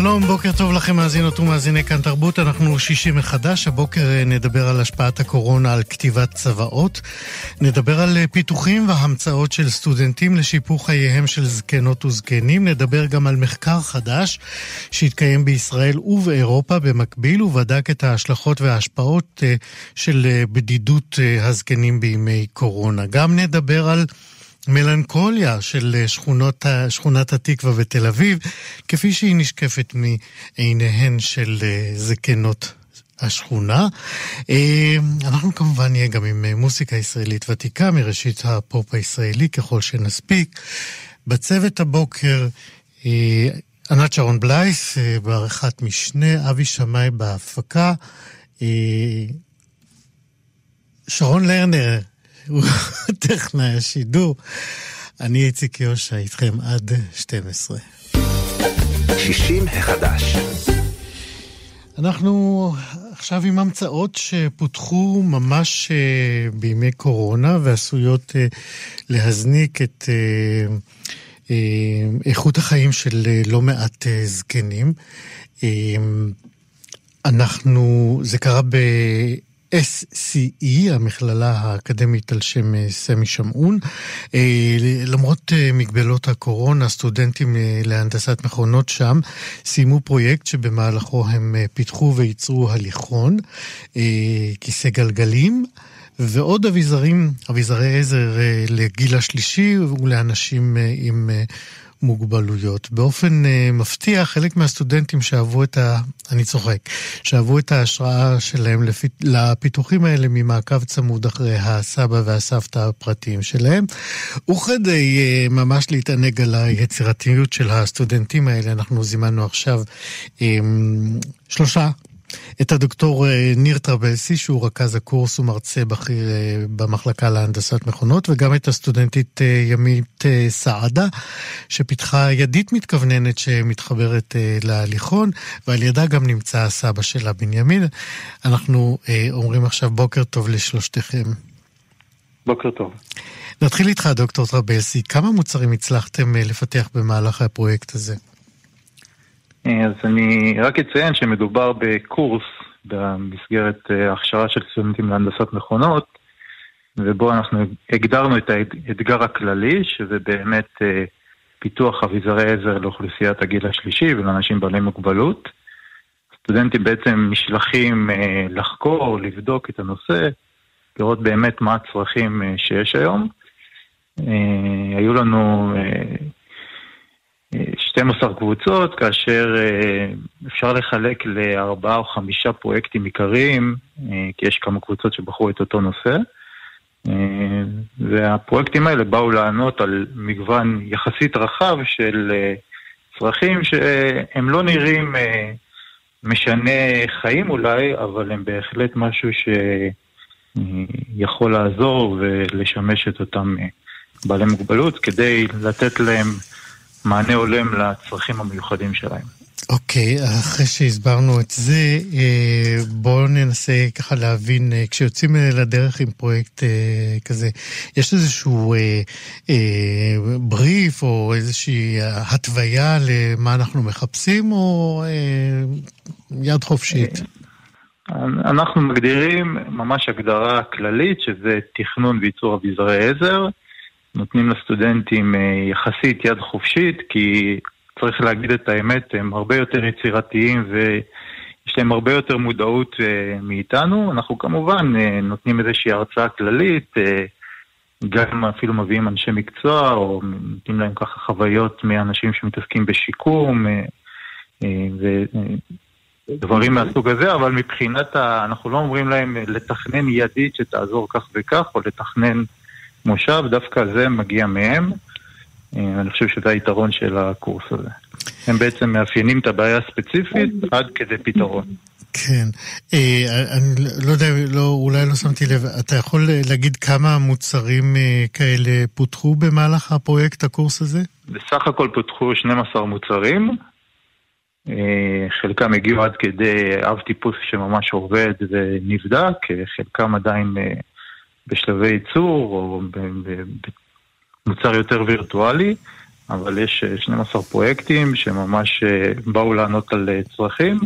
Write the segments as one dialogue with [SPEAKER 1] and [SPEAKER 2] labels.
[SPEAKER 1] שלום, בוקר טוב לכם מאזינות ומאזיני כאן תרבות. אנחנו שישי מחדש. הבוקר אה, נדבר על השפעת הקורונה על כתיבת צוואות. נדבר על אה, פיתוחים והמצאות של סטודנטים לשיפור חייהם של זקנות וזקנים. נדבר גם על מחקר חדש שהתקיים בישראל ובאירופה במקביל, ובדק את ההשלכות וההשפעות אה, של בדידות הזקנים בימי קורונה. גם נדבר על... מלנכוליה של אה, שכונות, שכונת התקווה בתל אביב, כפי שהיא נשקפת מעיניהן של אה, זקנות השכונה. אה, אנחנו כמובן נהיה גם עם מוסיקה ישראלית ותיקה מראשית הפופ הישראלי ככל שנספיק. בצוות הבוקר ענת שרון בלייס בעריכת משנה, אבי שמאי בהפקה. שרון לרנר הוא טכנאי השידור. אני איציק יושע איתכם עד 12. 60 החדש. אנחנו עכשיו עם המצאות שפותחו ממש אה, בימי קורונה ועשויות אה, להזניק את אה, איכות החיים של לא מעט זקנים. אנחנו, זה קרה ב... SCE, המכללה האקדמית על שם אה, סמי שמעון. אה, למרות אה, מגבלות הקורונה, סטודנטים להנדסת מכונות שם סיימו פרויקט שבמהלכו הם פיתחו וייצרו הליכון, כיסא גלגלים. ועוד אביזרים, אביזרי עזר לגיל השלישי ולאנשים עם מוגבלויות. באופן uh, מפתיע, חלק מהסטודנטים שאהבו את ה... אני צוחק, שאהבו את ההשראה שלהם לפ... לפיתוחים האלה ממעקב צמוד אחרי הסבא והסבתא הפרטיים שלהם. וכדי uh, ממש להתענג על היצירתיות של הסטודנטים האלה, אנחנו זימנו עכשיו um, שלושה את הדוקטור אה, ניר טרבלסי, שהוא רכז הקורס ומרצה בכיר אה, במחלקה להנדסת מכונות, וגם את הסטודנטית אה, ימית סעדה, שפיתחה ידית מתכווננת שמתחברת להליכון, ועל ידה גם נמצא הסבא שלה, בנימין. אנחנו אומרים עכשיו בוקר טוב לשלושתכם.
[SPEAKER 2] בוקר טוב.
[SPEAKER 1] נתחיל איתך, דוקטור טרבלסי. כמה מוצרים הצלחתם לפתח במהלך הפרויקט הזה?
[SPEAKER 2] אז אני רק אציין שמדובר בקורס במסגרת אה, הכשרה של סטודנטים להנדסת מכונות, ובו אנחנו הגדרנו את האתגר הכללי, שזה באמת אה, פיתוח אביזרי עזר לאוכלוסיית הגיל השלישי ולאנשים בעלי מוגבלות. סטודנטים בעצם נשלחים אה, לחקור, לבדוק את הנושא, לראות באמת מה הצרכים שיש היום. היו לנו 12 קבוצות, כאשר אה, אפשר לחלק לארבעה או חמישה פרויקטים עיקריים, אה, כי יש כמה קבוצות שבחרו את אותו נושא. אה, והפרויקטים האלה באו לענות על מגוון יחסית רחב של צרכים שהם לא נראים משנה חיים אולי, אבל הם בהחלט משהו שיכול לעזור ולשמש את אותם בעלי מוגבלות כדי לתת להם מענה הולם לצרכים המיוחדים שלהם.
[SPEAKER 1] אוקיי, okay, אחרי שהסברנו את זה, אה, בואו ננסה ככה להבין, אה, כשיוצאים לדרך עם פרויקט אה, כזה, יש איזשהו בריף או איזושהי התוויה למה אנחנו מחפשים, או יד חופשית?
[SPEAKER 2] אנחנו מגדירים ממש הגדרה כללית, שזה תכנון וייצור אביזרי עזר. נותנים לסטודנטים אה, יחסית יד חופשית, כי צריך להגיד את האמת, הם הרבה יותר יצירתיים ויש להם הרבה יותר מודעות אה, מאיתנו. אנחנו כמובן אה, נותנים איזושהי הרצאה כללית, גם אפילו מביאים אנשי מקצוע, או נותנים להם ככה חוויות מאנשים שמתעסקים בשיקום. ודברים מהסוג הזה, אבל מבחינת ה... אנחנו לא אומרים להם לתכנן ידית שתעזור כך וכך, או לתכנן מושב, דווקא זה מגיע מהם. אה, אני חושב שזה היתרון של הקורס הזה. הם בעצם מאפיינים את הבעיה הספציפית עד כדי פתרון.
[SPEAKER 1] כן. אה, אני לא יודע, לא, אולי לא שמתי לב, אתה יכול להגיד כמה מוצרים אה, כאלה פותחו במהלך הפרויקט, הקורס הזה?
[SPEAKER 2] בסך הכל פותחו 12 מוצרים. חלקם הגיעו עד כדי אב טיפוס שממש עובד ונבדק, חלקם עדיין בשלבי ייצור או במוצר יותר וירטואלי, אבל יש 12 פרויקטים שממש באו לענות על צרכים.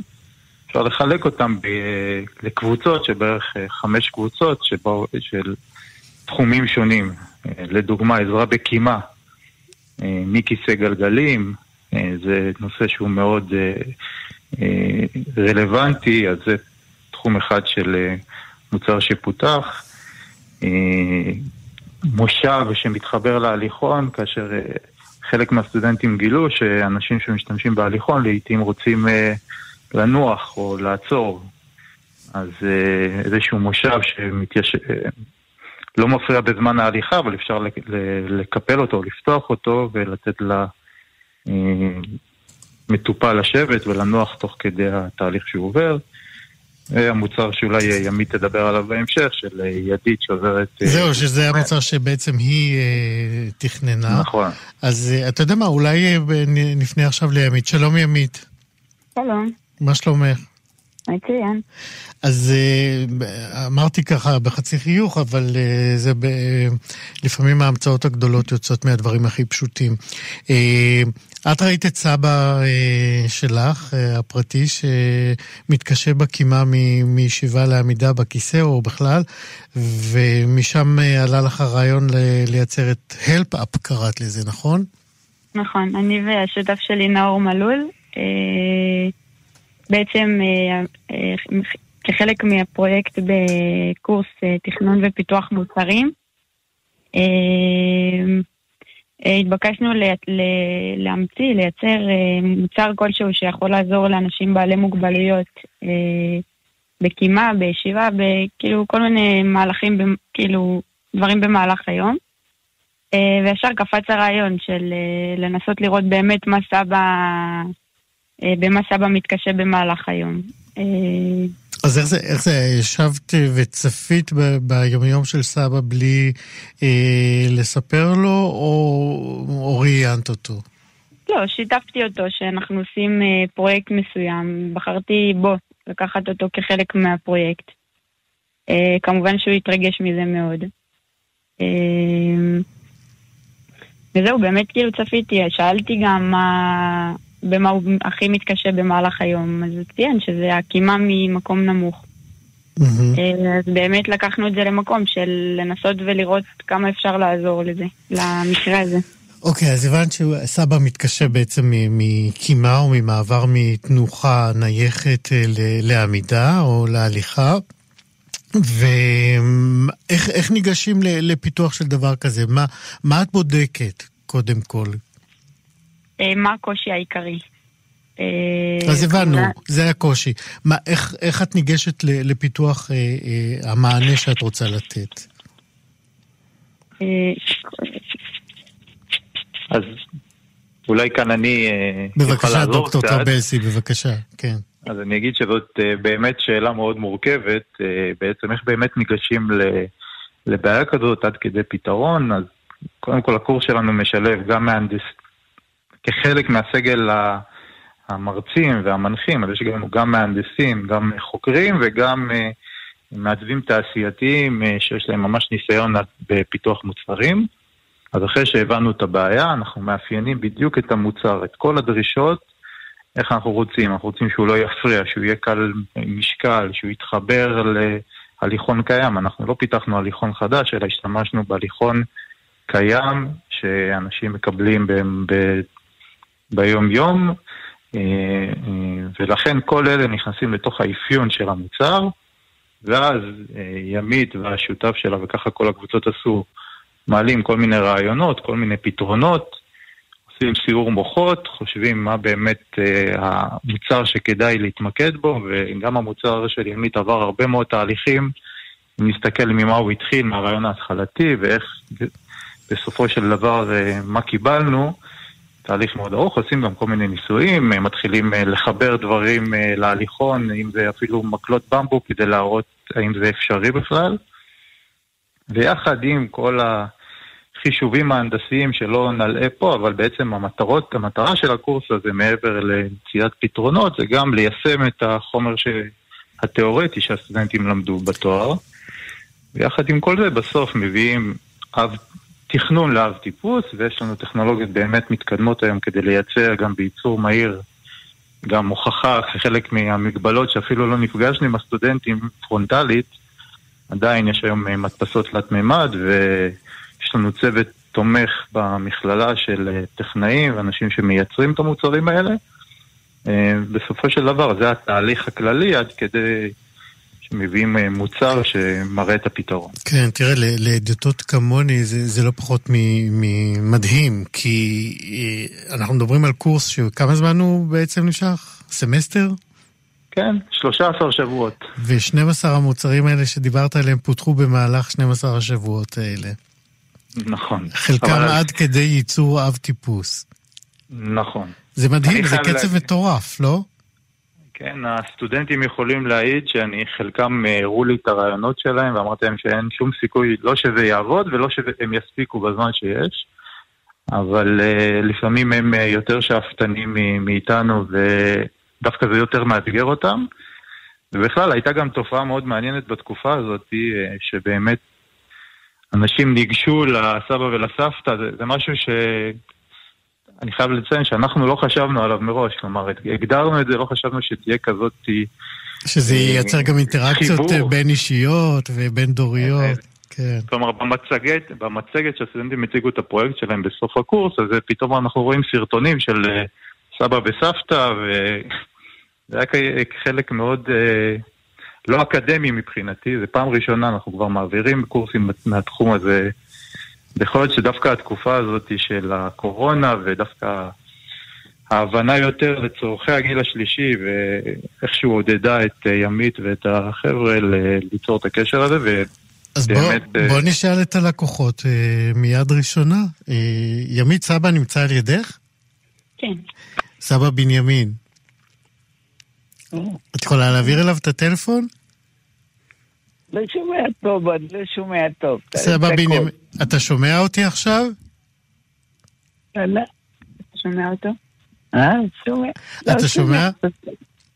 [SPEAKER 2] אפשר לחלק אותם ב- לקבוצות, שבערך חמש קבוצות שבאו, של תחומים שונים. לדוגמה, עזרה בקימה, מכיסא גלגלים, זה נושא שהוא מאוד רלוונטי, אז זה תחום אחד של מוצר שפותח. מושב שמתחבר להליכון, כאשר חלק מהסטודנטים גילו שאנשים שמשתמשים בהליכון לעיתים רוצים לנוח או לעצור. אז איזשהו מושב שמתייש... לא מפריע בזמן ההליכה, אבל אפשר לקפל אותו, לפתוח אותו ולתת למטופל לשבת ולנוח תוך כדי התהליך שהוא עובר. המוצר שאולי ימית תדבר עליו בהמשך, של ידית שעוברת...
[SPEAKER 1] זהו, שזה המוצר שבעצם היא תכננה.
[SPEAKER 2] נכון.
[SPEAKER 1] אז אתה יודע מה, אולי נפנה עכשיו לימית. שלום ימית.
[SPEAKER 3] שלום.
[SPEAKER 1] מה שלומך?
[SPEAKER 3] מצוין.
[SPEAKER 1] אז אמרתי ככה בחצי חיוך, אבל זה ב... לפעמים ההמצאות הגדולות יוצאות מהדברים הכי פשוטים. את ראית את סבא שלך, הפרטי, שמתקשה בקימה מישיבה לעמידה בכיסא או בכלל, ומשם עלה לך הרעיון לייצר את הלפ-אפ, קראת לזה, נכון?
[SPEAKER 3] נכון, אני והשותף שלי נאור מלול. בעצם כחלק מהפרויקט בקורס תכנון ופיתוח מוצרים, התבקשנו להמציא, לייצר מוצר כלשהו שיכול לעזור לאנשים בעלי מוגבלויות בקימה, בישיבה, בכאילו כל מיני מהלכים, כאילו דברים במהלך היום. וישר קפץ הרעיון של לנסות לראות באמת מה סבא... במה סבא מתקשה במהלך היום.
[SPEAKER 1] אז איך זה, איך זה, ישבת וצפית ביומיום של סבא בלי אה, לספר לו, או, או ראיינת אותו?
[SPEAKER 3] לא, שיתפתי אותו שאנחנו עושים אה, פרויקט מסוים. בחרתי בו לקחת אותו כחלק מהפרויקט. אה, כמובן שהוא התרגש מזה מאוד. אה, וזהו, באמת כאילו צפיתי, שאלתי גם מה... במה הוא הכי מתקשה במהלך היום. אז הוא ציין שזה הקימה ממקום נמוך.
[SPEAKER 1] Mm-hmm.
[SPEAKER 3] אז באמת לקחנו את זה למקום של לנסות ולראות כמה אפשר לעזור לזה, למקרה הזה.
[SPEAKER 1] אוקיי, okay, אז הבנת שסבא מתקשה בעצם מקימה או ממעבר מתנוחה נייחת לעמידה או להליכה. ואיך ניגשים לפיתוח של דבר כזה? מה, מה את בודקת קודם כל?
[SPEAKER 3] מה הקושי העיקרי.
[SPEAKER 1] אז הבנו, זה הקושי. מה, איך, איך את ניגשת לפיתוח אה, אה, המענה שאת רוצה לתת?
[SPEAKER 2] אז אולי כאן אני
[SPEAKER 1] בבקשה, דוקטור טרבלסי, בבקשה, כן.
[SPEAKER 2] אז אני אגיד שזאת באמת שאלה מאוד מורכבת, בעצם איך באמת ניגשים לבעיה כזאת עד כדי פתרון, אז קודם כל הקורס שלנו משלב גם מהנדס, כחלק מהסגל המרצים והמנחים, אז יש גם, גם מהנדסים, גם חוקרים וגם uh, מעצבים תעשייתיים uh, שיש להם ממש ניסיון בפיתוח מוצרים. אז אחרי שהבנו את הבעיה, אנחנו מאפיינים בדיוק את המוצר, את כל הדרישות, איך אנחנו רוצים. אנחנו רוצים שהוא לא יפריע, שהוא יהיה קל משקל, שהוא יתחבר להליכון קיים. אנחנו לא פיתחנו הליכון חדש, אלא השתמשנו בהליכון קיים, שאנשים מקבלים. ב ביום-יום, ולכן כל אלה נכנסים לתוך האפיון של המוצר, ואז ימית והשותף שלה, וככה כל הקבוצות עשו, מעלים כל מיני רעיונות, כל מיני פתרונות, עושים סיור מוחות, חושבים מה באמת המוצר שכדאי להתמקד בו, וגם המוצר של ימית עבר הרבה מאוד תהליכים, אם נסתכל ממה הוא התחיל, מהרעיון ההתחלתי, ואיך בסופו של דבר מה קיבלנו, תהליך מאוד ארוך, עושים גם כל מיני ניסויים, מתחילים לחבר דברים להליכון, אם זה אפילו מקלות במבו, כדי להראות האם זה אפשרי בכלל. ויחד עם כל חישובים ההנדסיים שלא נלאה פה, אבל בעצם המטרות, המטרה של הקורס הזה מעבר למציאת פתרונות זה גם ליישם את החומר ש... התיאורטי שהסטודנטים למדו בתואר. ויחד עם כל זה בסוף מביאים אב, תכנון לאב טיפוס, ויש לנו טכנולוגיות באמת מתקדמות היום כדי לייצר גם בייצור מהיר גם הוכחה כחלק מהמגבלות שאפילו לא נפגשנו עם הסטודנטים פרונטלית, עדיין יש היום מדפסות תלת מימד ויש לנו צוות תומך במכללה של טכנאים ואנשים שמייצרים את המוצרים האלה. אה, בסופו של דבר זה התהליך הכללי עד כדי שמביאים אה, מוצר שמראה את הפתרון.
[SPEAKER 1] כן, תראה, להדיוטות כמוני זה, זה לא פחות ממדהים, כי אה, אנחנו מדברים על קורס שכמה זמן הוא בעצם נמשך? סמסטר?
[SPEAKER 2] כן, 13 שבועות.
[SPEAKER 1] ו-12 המוצרים האלה שדיברת עליהם פותחו במהלך 12 השבועות האלה.
[SPEAKER 2] נכון.
[SPEAKER 1] חלקם אבל... עד כדי ייצור אב טיפוס.
[SPEAKER 2] נכון.
[SPEAKER 1] זה מדהים, זה קצב להגיד... מטורף, לא?
[SPEAKER 2] כן, הסטודנטים יכולים להעיד שאני, חלקם אה, הראו לי את הרעיונות שלהם ואמרתי להם שאין שום סיכוי, לא שזה יעבוד ולא שהם יספיקו בזמן שיש, אבל uh, לפעמים הם uh, יותר שאפתנים מאיתנו ודווקא זה יותר מאתגר אותם. ובכלל, הייתה גם תופעה מאוד מעניינת בתקופה הזאת, uh, שבאמת אנשים ניגשו לסבא ולסבתא, זה, זה משהו ש... אני חייב לציין שאנחנו לא חשבנו עליו מראש, כלומר, הגדרנו את זה, לא חשבנו שתהיה כזאת...
[SPEAKER 1] שזה ייצר גם אינטראקציות חיבור. בין אישיות ובין דוריות. כן.
[SPEAKER 2] כלומר, במצגת, במצגת שהסטודנטים הציגו את הפרויקט שלהם בסוף הקורס, אז פתאום אנחנו רואים סרטונים של אה, סבא וסבתא, וזה היה חלק מאוד אה, לא אקדמי מבחינתי, זו פעם ראשונה אנחנו כבר מעבירים קורסים מהתחום הזה יכול להיות שדווקא התקופה הזאת של הקורונה ודווקא ההבנה יותר לצורכי הגיל השלישי ואיכשהו עודדה את ימית ואת החבר'ה ליצור את הקשר הזה ובאמת...
[SPEAKER 1] אז בוא, אה, בוא נשאל את הלקוחות אה, מיד ראשונה. אה, ימית, סבא נמצא על ידך?
[SPEAKER 3] כן.
[SPEAKER 1] סבא בנימין. את יכולה להעביר אליו את הטלפון?
[SPEAKER 4] לא שומע טוב, אני לא שומע טוב.
[SPEAKER 1] סבא בנימין, אתה שומע אותי עכשיו?
[SPEAKER 3] לא. אתה שומע אותו?
[SPEAKER 4] אה, שומע.
[SPEAKER 1] אתה לא, שומע?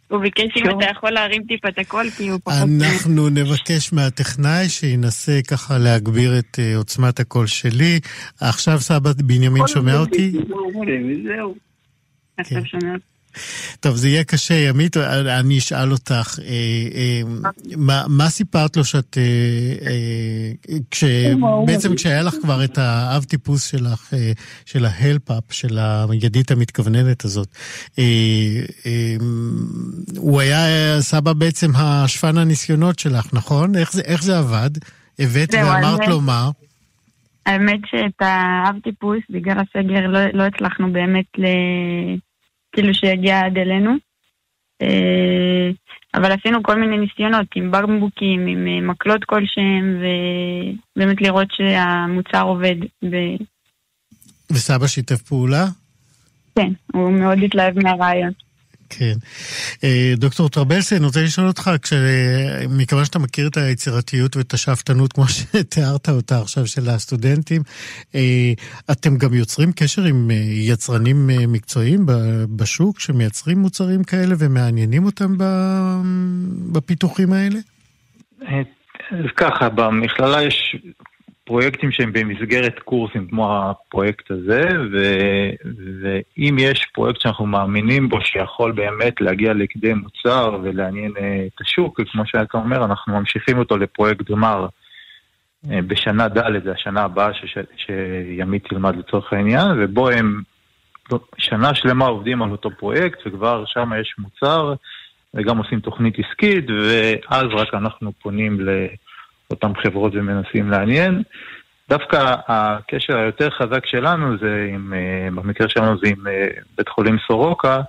[SPEAKER 3] הוא ביקש אם אתה יכול להרים טיפה את הקול, כי הוא פחות...
[SPEAKER 1] אנחנו נבקש מהטכנאי שינסה ככה להגביר את אה, עוצמת הקול שלי. עכשיו סבא בנימין שומע אותי?
[SPEAKER 3] זהו. עכשיו שומע אותי.
[SPEAKER 1] טוב, זה יהיה קשה, ימית, אני אשאל אותך, אה, אה, מה, סיפרת לו שאת, אה, בעצם כשהיה לך כבר את האב טיפוס שלך, של ההלפאפ, של הידית המתכווננת הזאת, הוא היה סבא בעצם השפן הניסיונות שלך, נכון? איך זה, איך זה עבד? הבאת ואמרת לו מה?
[SPEAKER 3] האמת שאת האב טיפוס, בגלל הסגר, לא, לא הצלחנו באמת ל... כאילו שיגיע עד אלינו. אה, אבל עשינו כל מיני ניסיונות עם במבוקים, עם אה, מקלות כלשהם, ובאמת לראות שהמוצר עובד. ו...
[SPEAKER 1] וסבא שיתף פעולה?
[SPEAKER 3] כן, הוא מאוד התלהב מהרעיון.
[SPEAKER 1] כן. אה, דוקטור טרבלסי, אני רוצה לשאול אותך, כש... מכיוון שאתה מכיר את היצירתיות ואת השאפתנות, כמו שתיארת אותה עכשיו של הסטודנטים, אה, אתם גם יוצרים קשר עם אה, יצרנים מקצועיים בשוק שמייצרים מוצרים כאלה ומעניינים אותם בפיתוחים האלה?
[SPEAKER 2] אז ככה, במכללה יש פרויקטים שהם במסגרת קורסים כמו הפרויקט הזה, ו, ואם יש פרויקט שאנחנו מאמינים בו שיכול באמת להגיע לכדי מוצר ולעניין אה, את השוק, כמו שאתה אומר, אנחנו ממשיכים אותו לפרויקט גמר אה, בשנה ד', זה השנה הבאה ש, שימית תלמד לצורך העניין, ובו הם שנה שלמה עובדים על אותו פרויקט, וכבר שם יש מוצר, וגם עושים תוכנית עסקית, ואז רק אנחנו פונים ל... אותן חברות ומנסים לעניין. דווקא הקשר היותר חזק שלנו זה עם, אה, במקרה שלנו זה עם אה, בית חולים סורוקה,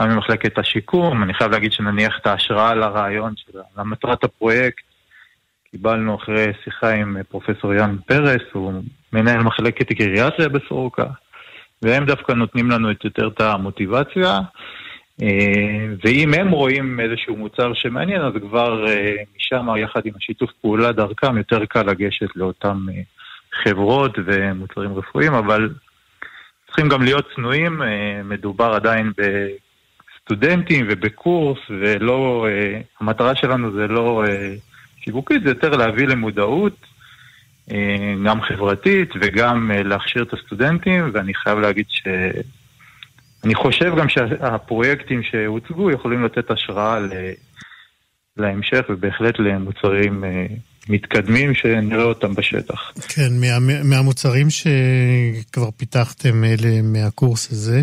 [SPEAKER 2] גם עם מחלקת השיקום. אני חייב להגיד שנניח את ההשראה לרעיון של למטרת הפרויקט. קיבלנו אחרי שיחה עם אה, פרופסור יאן פרס, הוא מנהל מחלקת גריאטריה בסורוקה, והם דווקא נותנים לנו את יותר את המוטיבציה. אה, ואם הם רואים איזשהו מוצר שמעניין, אז כבר אה, משם, יחד עם השיתוף פעולה דרכם, יותר קל לגשת לאותם אה, חברות ומוצרים רפואיים, אבל צריכים גם להיות צנועים, מדובר עדיין בסטודנטים ובקורס, ולא, המטרה שלנו זה לא שיווקית, זה יותר להביא למודעות. גם חברתית וגם להכשיר את הסטודנטים, ואני חייב להגיד ש... אני חושב גם שהפרויקטים שהוצגו יכולים לתת השראה להמשך ובהחלט למוצרים אה, מתקדמים שנראה אותם בשטח.
[SPEAKER 1] כן, מה, מהמוצרים שכבר פיתחתם אלה מהקורס הזה,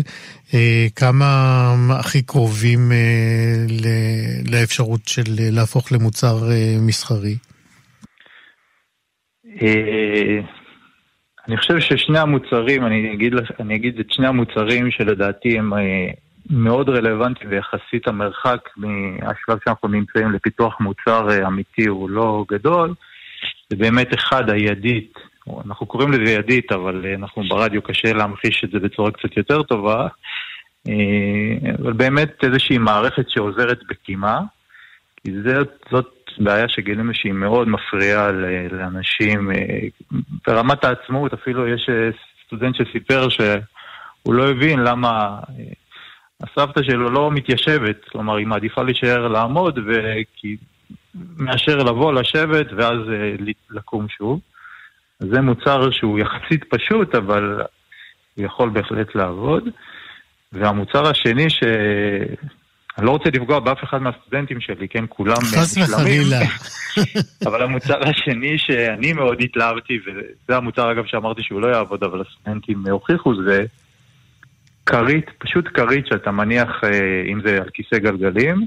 [SPEAKER 1] אה, כמה הכי קרובים אה, לאפשרות של להפוך למוצר מסחרי?
[SPEAKER 2] אני חושב ששני המוצרים, אני אגיד, אני אגיד את שני המוצרים שלדעתי הם אה, מאוד רלוונטיים ויחסית המרחק מהשלב שאנחנו נמצאים לפיתוח מוצר אה, אמיתי הוא לא גדול. זה באמת אחד הידית, אנחנו קוראים לזה ידית, אבל אה, אנחנו ברדיו קשה להמחיש את זה בצורה קצת יותר טובה. אבל באמת איזושהי מערכת שעוזרת בקימה, כי זאת בעיה שגילינו שהיא מאוד מפריעה לאנשים. אה, ברמת העצמאות, אפילו יש אה, סטודנט שסיפר שהוא לא הבין למה אה, הסבתא שלו לא מתיישבת, כלומר היא מעדיפה להישאר לעמוד, וכי... מאשר לבוא, לשבת ואז לקום שוב. זה מוצר שהוא יחסית פשוט, אבל הוא יכול בהחלט לעבוד. והמוצר השני ש... אני לא רוצה לפגוע באף אחד מהסטודנטים שלי, כן? כולם
[SPEAKER 1] חס וחלילה.
[SPEAKER 2] אבל המוצר השני שאני מאוד התלהבתי, וזה המוצר אגב שאמרתי שהוא לא יעבוד, אבל הסטודנטים הוכיחו, זה כרית, פשוט כרית שאתה מניח, אה, אם זה על כיסא גלגלים,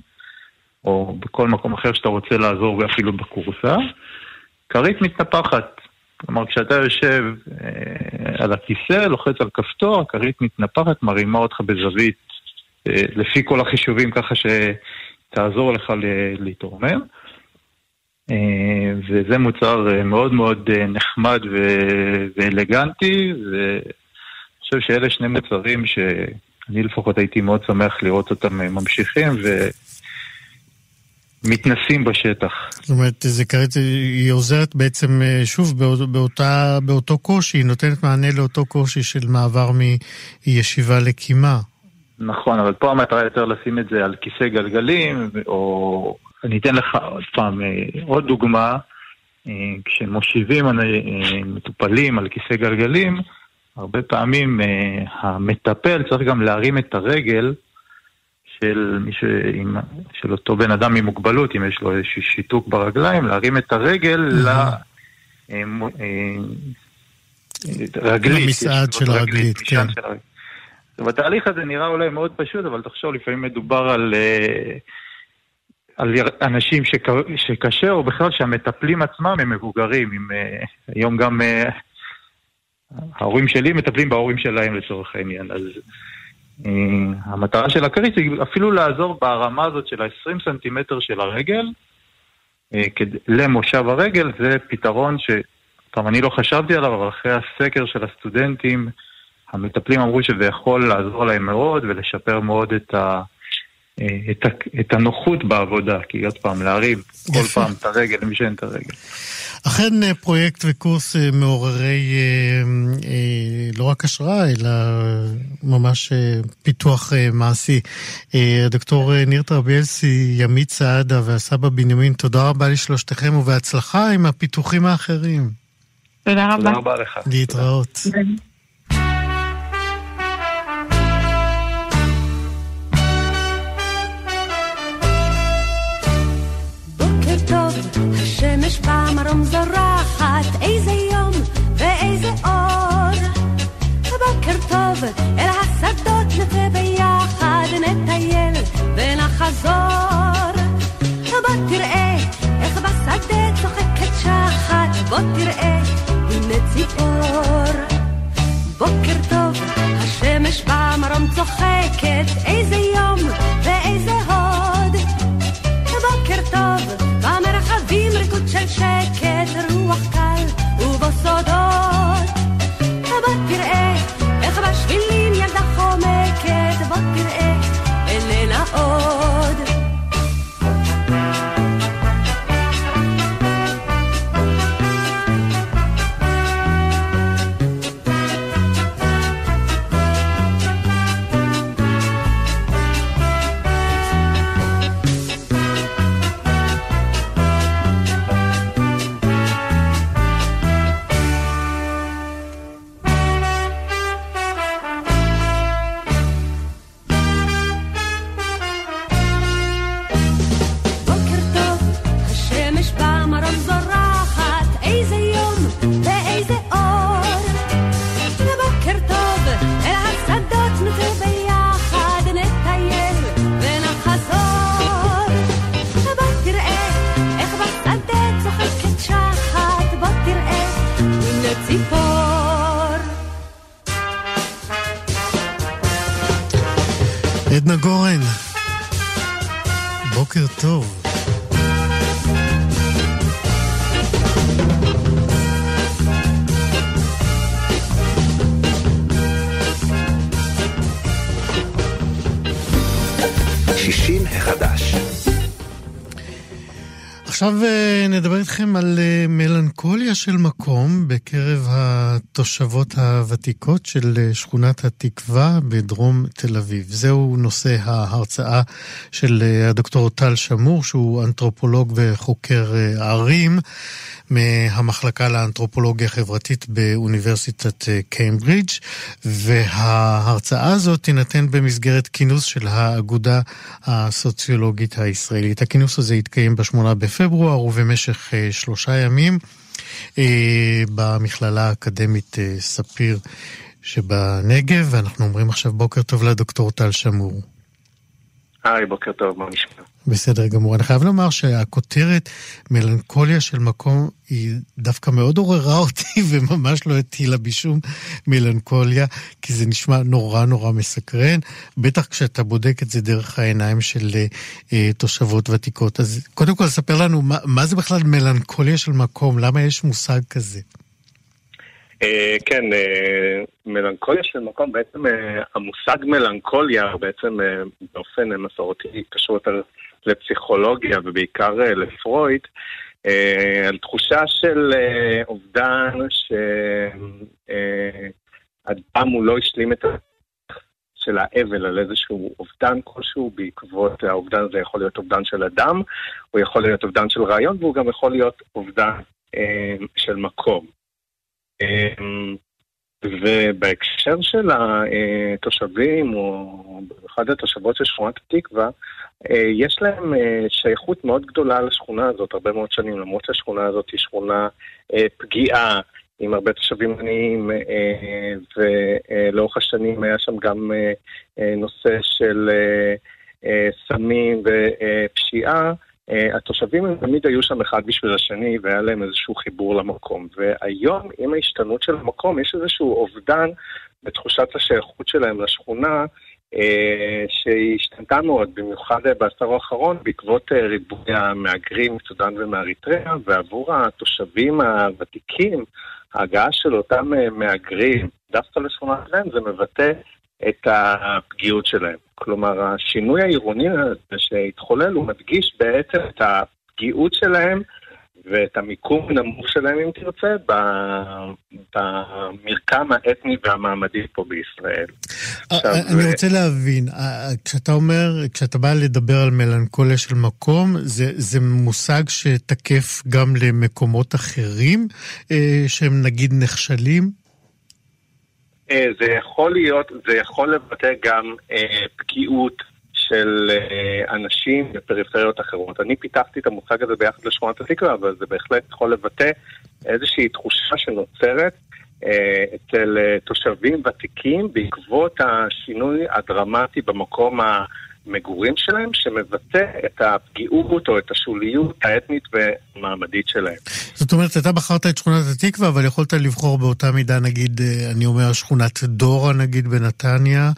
[SPEAKER 2] או בכל מקום אחר שאתה רוצה לעזור, ואפילו בכורסה, כרית מתנפחת. כלומר, כשאתה יושב אה, על הכיסא, לוחץ על כפתור, הכרית מתנפחת, מרימה אותך בזווית לפי כל החישובים ככה שתעזור לך להתרומם. אה, וזה מוצר אה, מאוד מאוד נחמד ואלגנטי, ואני חושב שאלה שני מוצרים שאני לפחות הייתי מאוד שמח לראות אותם ממשיכים ומתנסים בשטח.
[SPEAKER 1] זאת אומרת, זה כרגע, היא עוזרת בעצם, שוב, באותה, באותו קושי, היא נותנת מענה לאותו קושי של מעבר מישיבה לקימה.
[SPEAKER 2] נכון, אבל פה המטרה יותר לשים את זה על כיסא גלגלים, או אני אתן לך עוד פעם אה, עוד דוגמה, אה, כשמושיבים אה, מטופלים על כיסא גלגלים, הרבה פעמים המטפל צריך גם להרים את הרגל של, ש... של אותו בן אדם עם מוגבלות, אם יש לו איזשהו שיתוק ברגליים, להרים את הרגל ל... רגלית.
[SPEAKER 1] למסעד של הרגלית, כן.
[SPEAKER 2] ובתהליך הזה נראה אולי מאוד פשוט, אבל תחשוב, לפעמים מדובר על, אה, על אנשים שק, שקשה, או בכלל שהמטפלים עצמם הם מבוגרים. עם, אה, היום גם אה, ההורים שלי מטפלים בהורים שלהם לצורך העניין. אז המטרה של הכרית היא אפילו לעזור ברמה הזאת של ה-20 סנטימטר של הרגל, למושב הרגל, זה פתרון ש... טוב, אני לא חשבתי עליו, אבל אחרי הסקר של הסטודנטים, המטפלים אמרו שזה יכול לעזור להם מאוד ולשפר מאוד את, ה, את, ה, את הנוחות בעבודה, כי עוד פעם, להרים כל. פעם את הרגל למי שאין את הרגל.
[SPEAKER 1] אכן אה, פרויקט וקורס אה, מעוררי אה, לא רק השראה, אלא ממש פיתוח מעשי. הדוקטור ניר טרביאלסי, ימית סעדה והסבא בנימין, תודה רבה לשלושתכם ובהצלחה עם הפיתוחים האחרים.
[SPEAKER 3] תודה רבה.
[SPEAKER 2] תודה רבה לך.
[SPEAKER 1] להתראות. תודה.
[SPEAKER 5] השמש במרום זורחת, איזה יום ואיזה אור. בוקר טוב, אל השדות נצא ביחד, נטייל ונחזור. בוא תראה איך בשדה צוחקת שחת, בוא תראה, הנה ציפור. בוקר טוב, השמש במרום צוחקת, איזה יום ואיזה של שקט, רוח קל
[SPEAKER 1] עכשיו אה, נדבר איתכם על אה, מלנכוליה של מקום בקרב התושבות הוותיקות של אה, שכונת התקווה בדרום תל אביב. זהו נושא ההרצאה של הדוקטור טל שמור, שהוא אנתרופולוג וחוקר ערים. מהמחלקה לאנתרופולוגיה חברתית באוניברסיטת קיימברידג', וההרצאה הזאת תינתן במסגרת כינוס של האגודה הסוציולוגית הישראלית. הכינוס הזה יתקיים ב-8 בפברואר ובמשך אה, שלושה ימים אה, במכללה האקדמית ספיר שבנגב, ואנחנו אומרים עכשיו בוקר טוב לדוקטור טל שמור.
[SPEAKER 6] היי, בוקר טוב, מה נשמע?
[SPEAKER 1] בסדר גמור. אני חייב לומר שהכותרת מלנכוליה של מקום היא דווקא מאוד עוררה אותי וממש לא הטילה בי שום מלנכוליה, כי זה נשמע נורא נורא מסקרן, בטח כשאתה בודק את זה דרך העיניים של אה, תושבות ותיקות. אז קודם כל, ספר לנו, מה, מה זה בכלל מלנכוליה של מקום? למה יש מושג כזה?
[SPEAKER 6] Uh, כן, uh, מלנכוליה של מקום, בעצם uh, המושג מלנכוליה בעצם uh, באופן מסורתי קשור יותר לפסיכולוגיה ובעיקר לפרויד, על תחושה של אובדן שאדם הוא לא השלים את. של האבל על איזשהו אובדן כלשהו בעקבות האובדן הזה יכול להיות אובדן של אדם, הוא יכול להיות אובדן של רעיון והוא גם יכול להיות אובדן אה, של מקום. אמ, ובהקשר של התושבים, או במיוחד התושבות של שכונת התקווה, אה, יש להם אה, שייכות מאוד גדולה לשכונה הזאת הרבה מאוד שנים, למרות שהשכונה הזאת היא שכונה אה, פגיעה, עם הרבה תושבים עניים, ולאורך השנים היה שם גם נושא של סמים ופשיעה. Uh, התושבים הם תמיד היו שם אחד בשביל השני והיה להם איזשהו חיבור למקום. והיום, עם ההשתנות של המקום, יש איזשהו אובדן בתחושת השייכות שלהם לשכונה, uh, שהשתנתה מאוד, במיוחד uh, בעשור האחרון, בעקבות ריבוי המהגרים מסודאן ומאריתריאה, ועבור התושבים הוותיקים, ההגעה של אותם מהגרים, דווקא לשכונת להם, זה מבטא את הפגיעות שלהם. כלומר, השינוי העירוני הזה שהתחולל, הוא מדגיש בעצם את הפגיעות שלהם ואת המיקום הנמוך שלהם, אם תרצה, במרקם האתני והמעמדי פה בישראל.
[SPEAKER 1] אה, אני רוצה להבין, אה, כשאתה אומר, כשאתה בא לדבר על מלנכוליה של מקום, זה, זה מושג שתקף גם למקומות אחרים, אה, שהם נגיד נכשלים?
[SPEAKER 6] אה, זה יכול להיות, זה יכול לבטא גם אה, פגיעות של אה, אנשים בפריפריות אחרות. אני פיתחתי את המושג הזה ביחד לשכונת התקווה, אבל זה בהחלט יכול לבטא איזושהי תחושה שנוצרת אה, אצל אה, תושבים ותיקים בעקבות השינוי הדרמטי במקום ה... מגורים שלהם, שמבטא את הפגיעות או את השוליות האתנית והמעמדית שלהם.
[SPEAKER 1] זאת אומרת, אתה בחרת את שכונת התקווה, אבל יכולת לבחור באותה מידה, נגיד, אה, אני אומר, שכונת דורה, נגיד, בנתניה,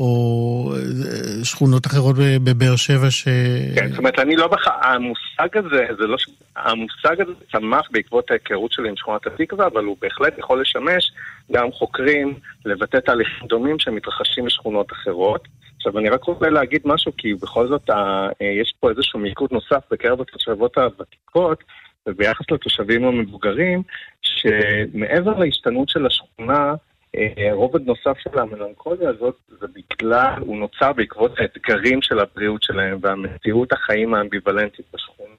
[SPEAKER 1] או אה, שכונות אחרות בבאר שבע ש...
[SPEAKER 6] כן, זאת אומרת, אני לא בחר... המושג הזה, זה לא... המושג הזה צמח בעקבות ההיכרות שלי עם שכונת התקווה, אבל הוא בהחלט יכול לשמש גם חוקרים לבטא תהליכים דומים שמתרחשים בשכונות אחרות. עכשיו, אני רק רוצה להגיד משהו, כי בכל זאת ה, אה, יש פה איזשהו מיקוד נוסף בקרב התושבות הוותיקות, וביחס לתושבים המבוגרים, שמעבר להשתנות של השכונה, אה, רובד נוסף של המלנכוליה הזאת זה בגלל, הוא נוצר בעקבות האתגרים של הבריאות שלהם והמציאות החיים האמביוולנטית בשכונה.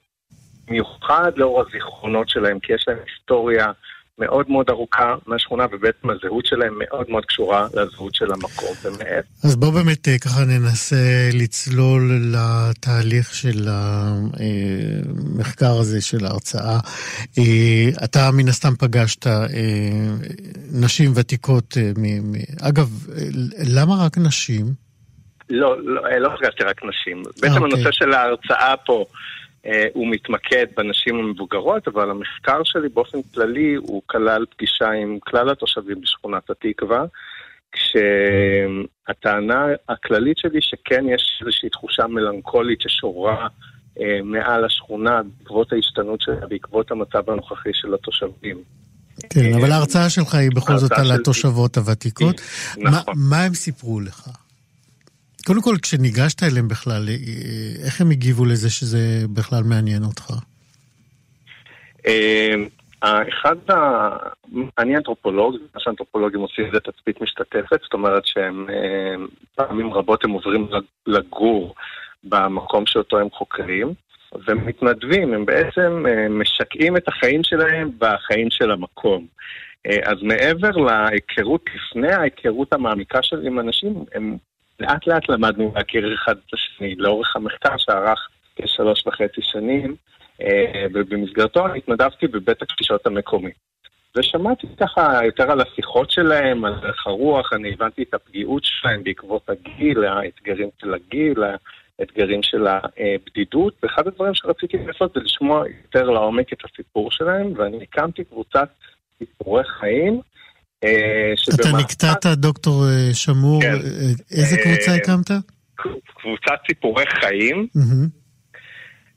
[SPEAKER 6] במיוחד לאור הזיכרונות שלהם, כי יש להם היסטוריה מאוד מאוד ארוכה מהשכונה, ובעצם הזהות שלהם מאוד מאוד קשורה לזהות של המקום ומעט.
[SPEAKER 1] אז בואו באמת אה, ככה ננסה לצלול לתהליך של המחקר הזה, של ההרצאה. אה, אתה מן הסתם פגשת אה, נשים ותיקות, אגב, למה רק נשים?
[SPEAKER 6] לא, לא, לא פגשתי רק נשים. בעצם אוקיי. הנושא של ההרצאה פה... אה, הוא מתמקד בנשים המבוגרות, אבל המחקר שלי באופן כללי הוא כלל פגישה עם כלל התושבים בשכונת התקווה, כשהטענה הכללית שלי שכן יש איזושהי תחושה מלנכולית ששורה אה, מעל השכונה בעקבות ההשתנות שלה, בעקבות המצב הנוכחי של התושבים.
[SPEAKER 1] כן, אבל ההרצאה שלך היא בכל זאת על התושבות הוותיקות.
[SPEAKER 6] נכון.
[SPEAKER 1] מה הם סיפרו לך? קודם כל, כשניגשת אליהם בכלל, אה, איך הם הגיבו לזה שזה בכלל מעניין אותך?
[SPEAKER 6] אחד, ה... אני אנתרופולוג, מה שאנתרופולוגים עושים זה תצפית משתתפת, זאת אומרת שהם פעמים רבות הם עוברים לגור במקום שאותו הם חוקרים, ומתנדבים, הם בעצם משקעים את החיים שלהם בחיים של המקום. אז מעבר להיכרות, לפני ההיכרות המעמיקה שלי עם אנשים, הם לאט לאט למדנו להכיר אחד את השני לאורך המחקר שערך כשלוש וחצי שנים. אה, ובמסגרתו התנדבתי בבית הקשישות המקומי. ושמעתי ככה יותר על השיחות שלהם, על הלך הרוח, אני הבנתי את הפגיעות שלהם בעקבות הגיל, האתגרים של הגיל, האתגרים של הבדידות, ואחד הדברים שרציתי לעשות זה לשמוע יותר לעומק את הסיפור שלהם, ואני הקמתי קבוצת סיפורי חיים.
[SPEAKER 1] אה, אתה נקטעת, דוקטור אה, שמור, כן. איזה קבוצה הקמת?
[SPEAKER 6] קבוצת סיפורי חיים.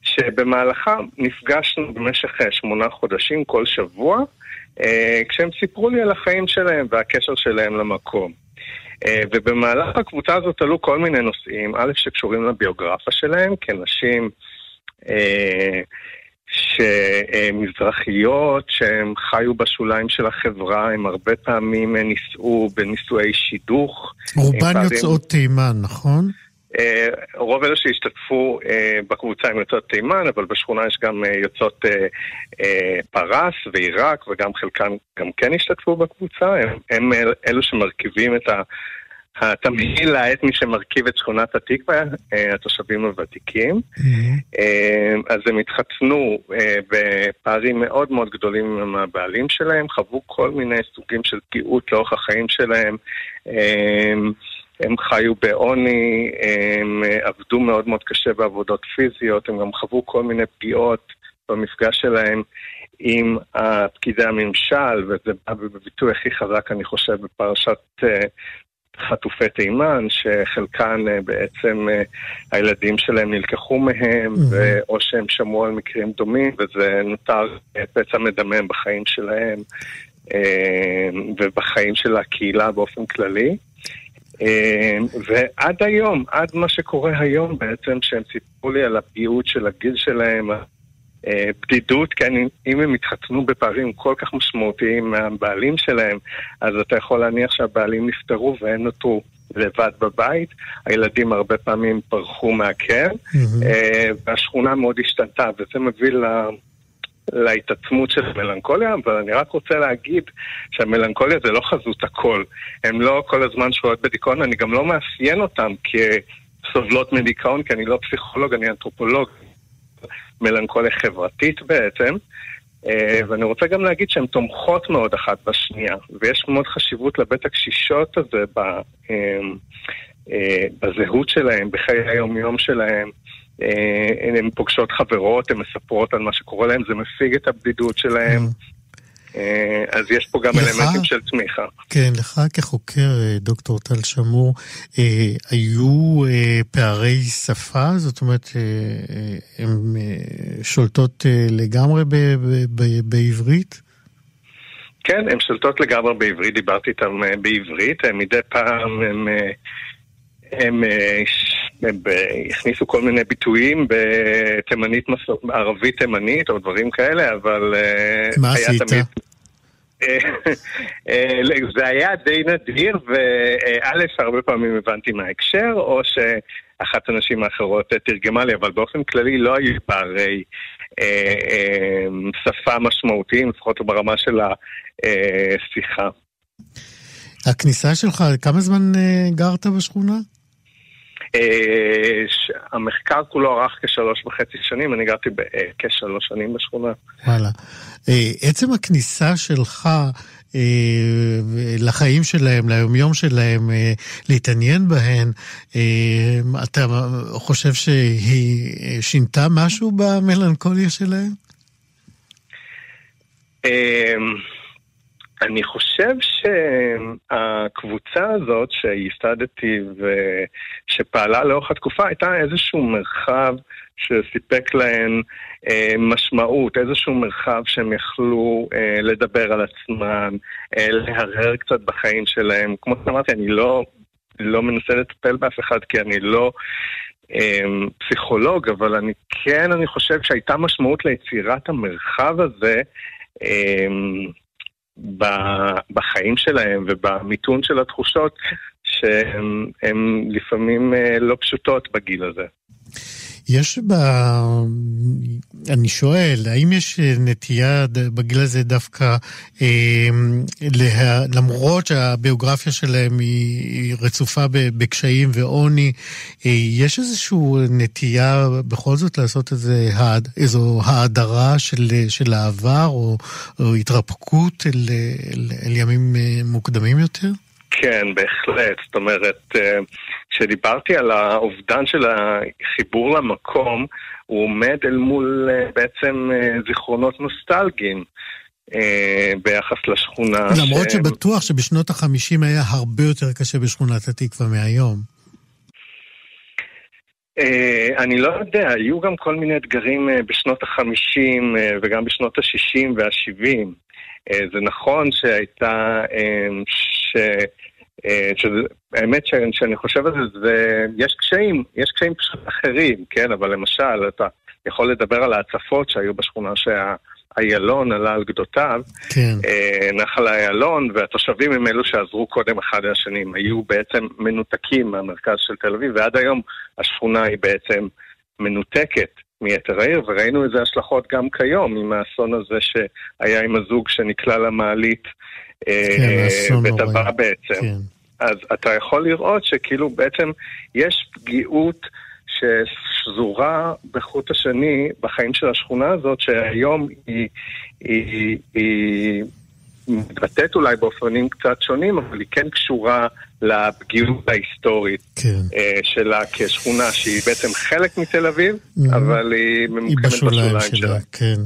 [SPEAKER 6] שבמהלכה נפגשנו במשך אה, שמונה חודשים כל שבוע, אה, כשהם סיפרו לי על החיים שלהם והקשר שלהם למקום. אה, ובמהלך הקבוצה הזאת עלו כל מיני נושאים, א', שקשורים לביוגרפיה שלהם, כנשים שמזרחיות, שהם חיו בשוליים של החברה, הם הרבה פעמים נישאו בנישואי שידוך.
[SPEAKER 1] רובן יוצאות תימן, נכון?
[SPEAKER 6] אה, רוב אלה שהשתתפו אה, בקבוצה הם יוצאות תימן, אבל בשכונה יש גם אה, יוצאות פרס ועיראק, וגם חלקם גם כן השתתפו בקבוצה. הם, הם אלו שמרכיבים את התמהיל האתני שמרכיב את שכונת התקווה, התושבים הוותיקים. Mm-hmm. אז הם התחתנו בפערים מאוד מאוד גדולים עם הבעלים שלהם, חוו כל מיני סוגים של פגיעות לאורך החיים שלהם. הם חיו בעוני, הם אה, עבדו מאוד מאוד קשה בעבודות פיזיות, הם גם חוו כל מיני פגיעות במפגש שלהם עם פקידי הממשל, וזה בא בביטוי הכי חזק, אני חושב, בפרשת אה, חטופי תימן, שחלקן אה, בעצם הילדים שלהם נלקחו מהם, mm-hmm. או שהם שמעו על מקרים דומים, וזה נותר פצע מדמם בחיים שלהם ובחיים של הקהילה באופן כללי. ועד היום, עד מה שקורה היום בעצם, שהם סיפרו לי על הפגיעות של הגיל שלהם, בדידות, כן, אם הם התחתנו בפערים כל כך משמעותיים מהבעלים שלהם, אז אתה יכול להניח שהבעלים נפטרו והם נותרו לבד בבית. הילדים הרבה פעמים פרחו מהקר, mm-hmm. והשכונה מאוד השתנתה, וזה מביא להתעצמות של מלנכוליה, אבל אני רק רוצה להגיד שהמלנכוליה זה לא חזות הכל. הן לא כל הזמן שבועות בדיכאון, אני גם לא מאפיין אותן כסובלות מדיכאון, כי אני לא פסיכולוג, אני אנתרופולוג. מלנכוליה חברתית בעצם. אה, ואני רוצה גם להגיד שהן תומכות מאוד אחת בשנייה, ויש מאוד חשיבות לבית הקשישות הזה אה, אה, בזהות שלהם, בחיי היום-יום שלהם. הן פוגשות חברות, הן מספרות על מה שקורה להן, זה מפיג את הבדידות שלהן. אה, אז יש פה גם לך, אלמנטים של תמיכה.
[SPEAKER 1] כן, לך כחוקר, אה, דוקטור טל שמור, היו פערי שפה? זאת אומרת, הן שולטות לגמרי בעברית?
[SPEAKER 6] כן, הן שולטות לגמרי בעברית, דיברתי איתן בעברית, מדי פעם הן... הם, הם הכניסו כל מיני ביטויים בתימנית, ערבית תימנית או דברים כאלה, אבל...
[SPEAKER 1] אה, מה עשית? תמיד...
[SPEAKER 6] אה, אה, זה היה די נדיר, וא', הרבה פעמים הבנתי מה ההקשר, או שאחת הנשים האחרות תרגמה לי, אבל באופן כללי לא היו פערי שפה משמעותיים, לפחות ברמה של השיחה.
[SPEAKER 1] הכניסה שלך, כמה זמן גרת בשכונה?
[SPEAKER 6] אה, המחקר כולו ארך כשלוש וחצי שנים, אני גרתי אה, כשלוש שנים בשכונה.
[SPEAKER 1] וואלה. אה, עצם הכניסה שלך לחיים שלהם, ליומיום שלהם, להתעניין בהן, אתה חושב שהיא שינתה משהו במלנכוליה שלהם?
[SPEAKER 6] אני חושב שהקבוצה הזאת שייסדתי ושפעלה לאורך התקופה הייתה איזשהו מרחב שסיפק להן אה, משמעות, איזשהו מרחב שהם יכלו אה, לדבר על עצמם, אה, להרהר קצת בחיים שלהם. כמו שאמרתי, אני לא, לא מנסה לטפל באף אחד כי אני לא פסיכולוג, אבל אני כן, אני חושב שהייתה משמעות ליצירת המרחב הזה בחיים שלהם ובמיתון של התחושות שהן לפעמים לא פשוטות בגיל הזה.
[SPEAKER 1] יש ב... אני שואל, האם יש נטייה בגיל הזה דווקא, אה, לה... למרות שהביוגרפיה שלהם היא רצופה בקשיים ועוני, אה, יש איזושהי נטייה בכל זאת לעשות איזה, איזו האדרה של, של העבר או, או התרפקות אל, אל, אל ימים אה, מוקדמים יותר?
[SPEAKER 6] כן, בהחלט. זאת אומרת, אה, כשדיברתי על האובדן של החיבור למקום, הוא עומד אל מול אה, בעצם אה, זיכרונות נוסטלגיים. ביחס לשכונה.
[SPEAKER 1] למרות ש... שבטוח שבשנות החמישים היה הרבה יותר קשה בשכונת התקווה מהיום.
[SPEAKER 6] אני לא יודע, היו גם כל מיני אתגרים בשנות החמישים וגם בשנות השישים והשבעים. זה נכון שהייתה, ש... אה, האמת שאני חושב על זה, זה, יש קשיים, יש קשיים פשוט אחרים, כן? אבל למשל, אתה יכול לדבר על ההצפות שהיו בשכונה שהאיילון עלה על גדותיו, כן. אה, נחל האיילון, והתושבים הם אלו שעזרו קודם אחד לשני, היו בעצם מנותקים מהמרכז של תל אביב, ועד היום השכונה היא בעצם מנותקת. מיתר העיר, וראינו איזה השלכות גם כיום עם האסון הזה שהיה עם הזוג שנקלע למעלית וטבע אה, בעצם. כן. אז אתה יכול לראות שכאילו בעצם יש פגיעות ששזורה בחוט השני בחיים של השכונה הזאת, שהיום היא, היא, היא מתבטאת אולי באופנים קצת שונים, אבל היא כן קשורה לפגיעות ההיסטורית כן. אה, שלה כשכונה שהיא בעצם חלק מתל אביב, mm-hmm. אבל היא ממוקמת בשוליים, בשוליים שלה. שלה.
[SPEAKER 1] כן.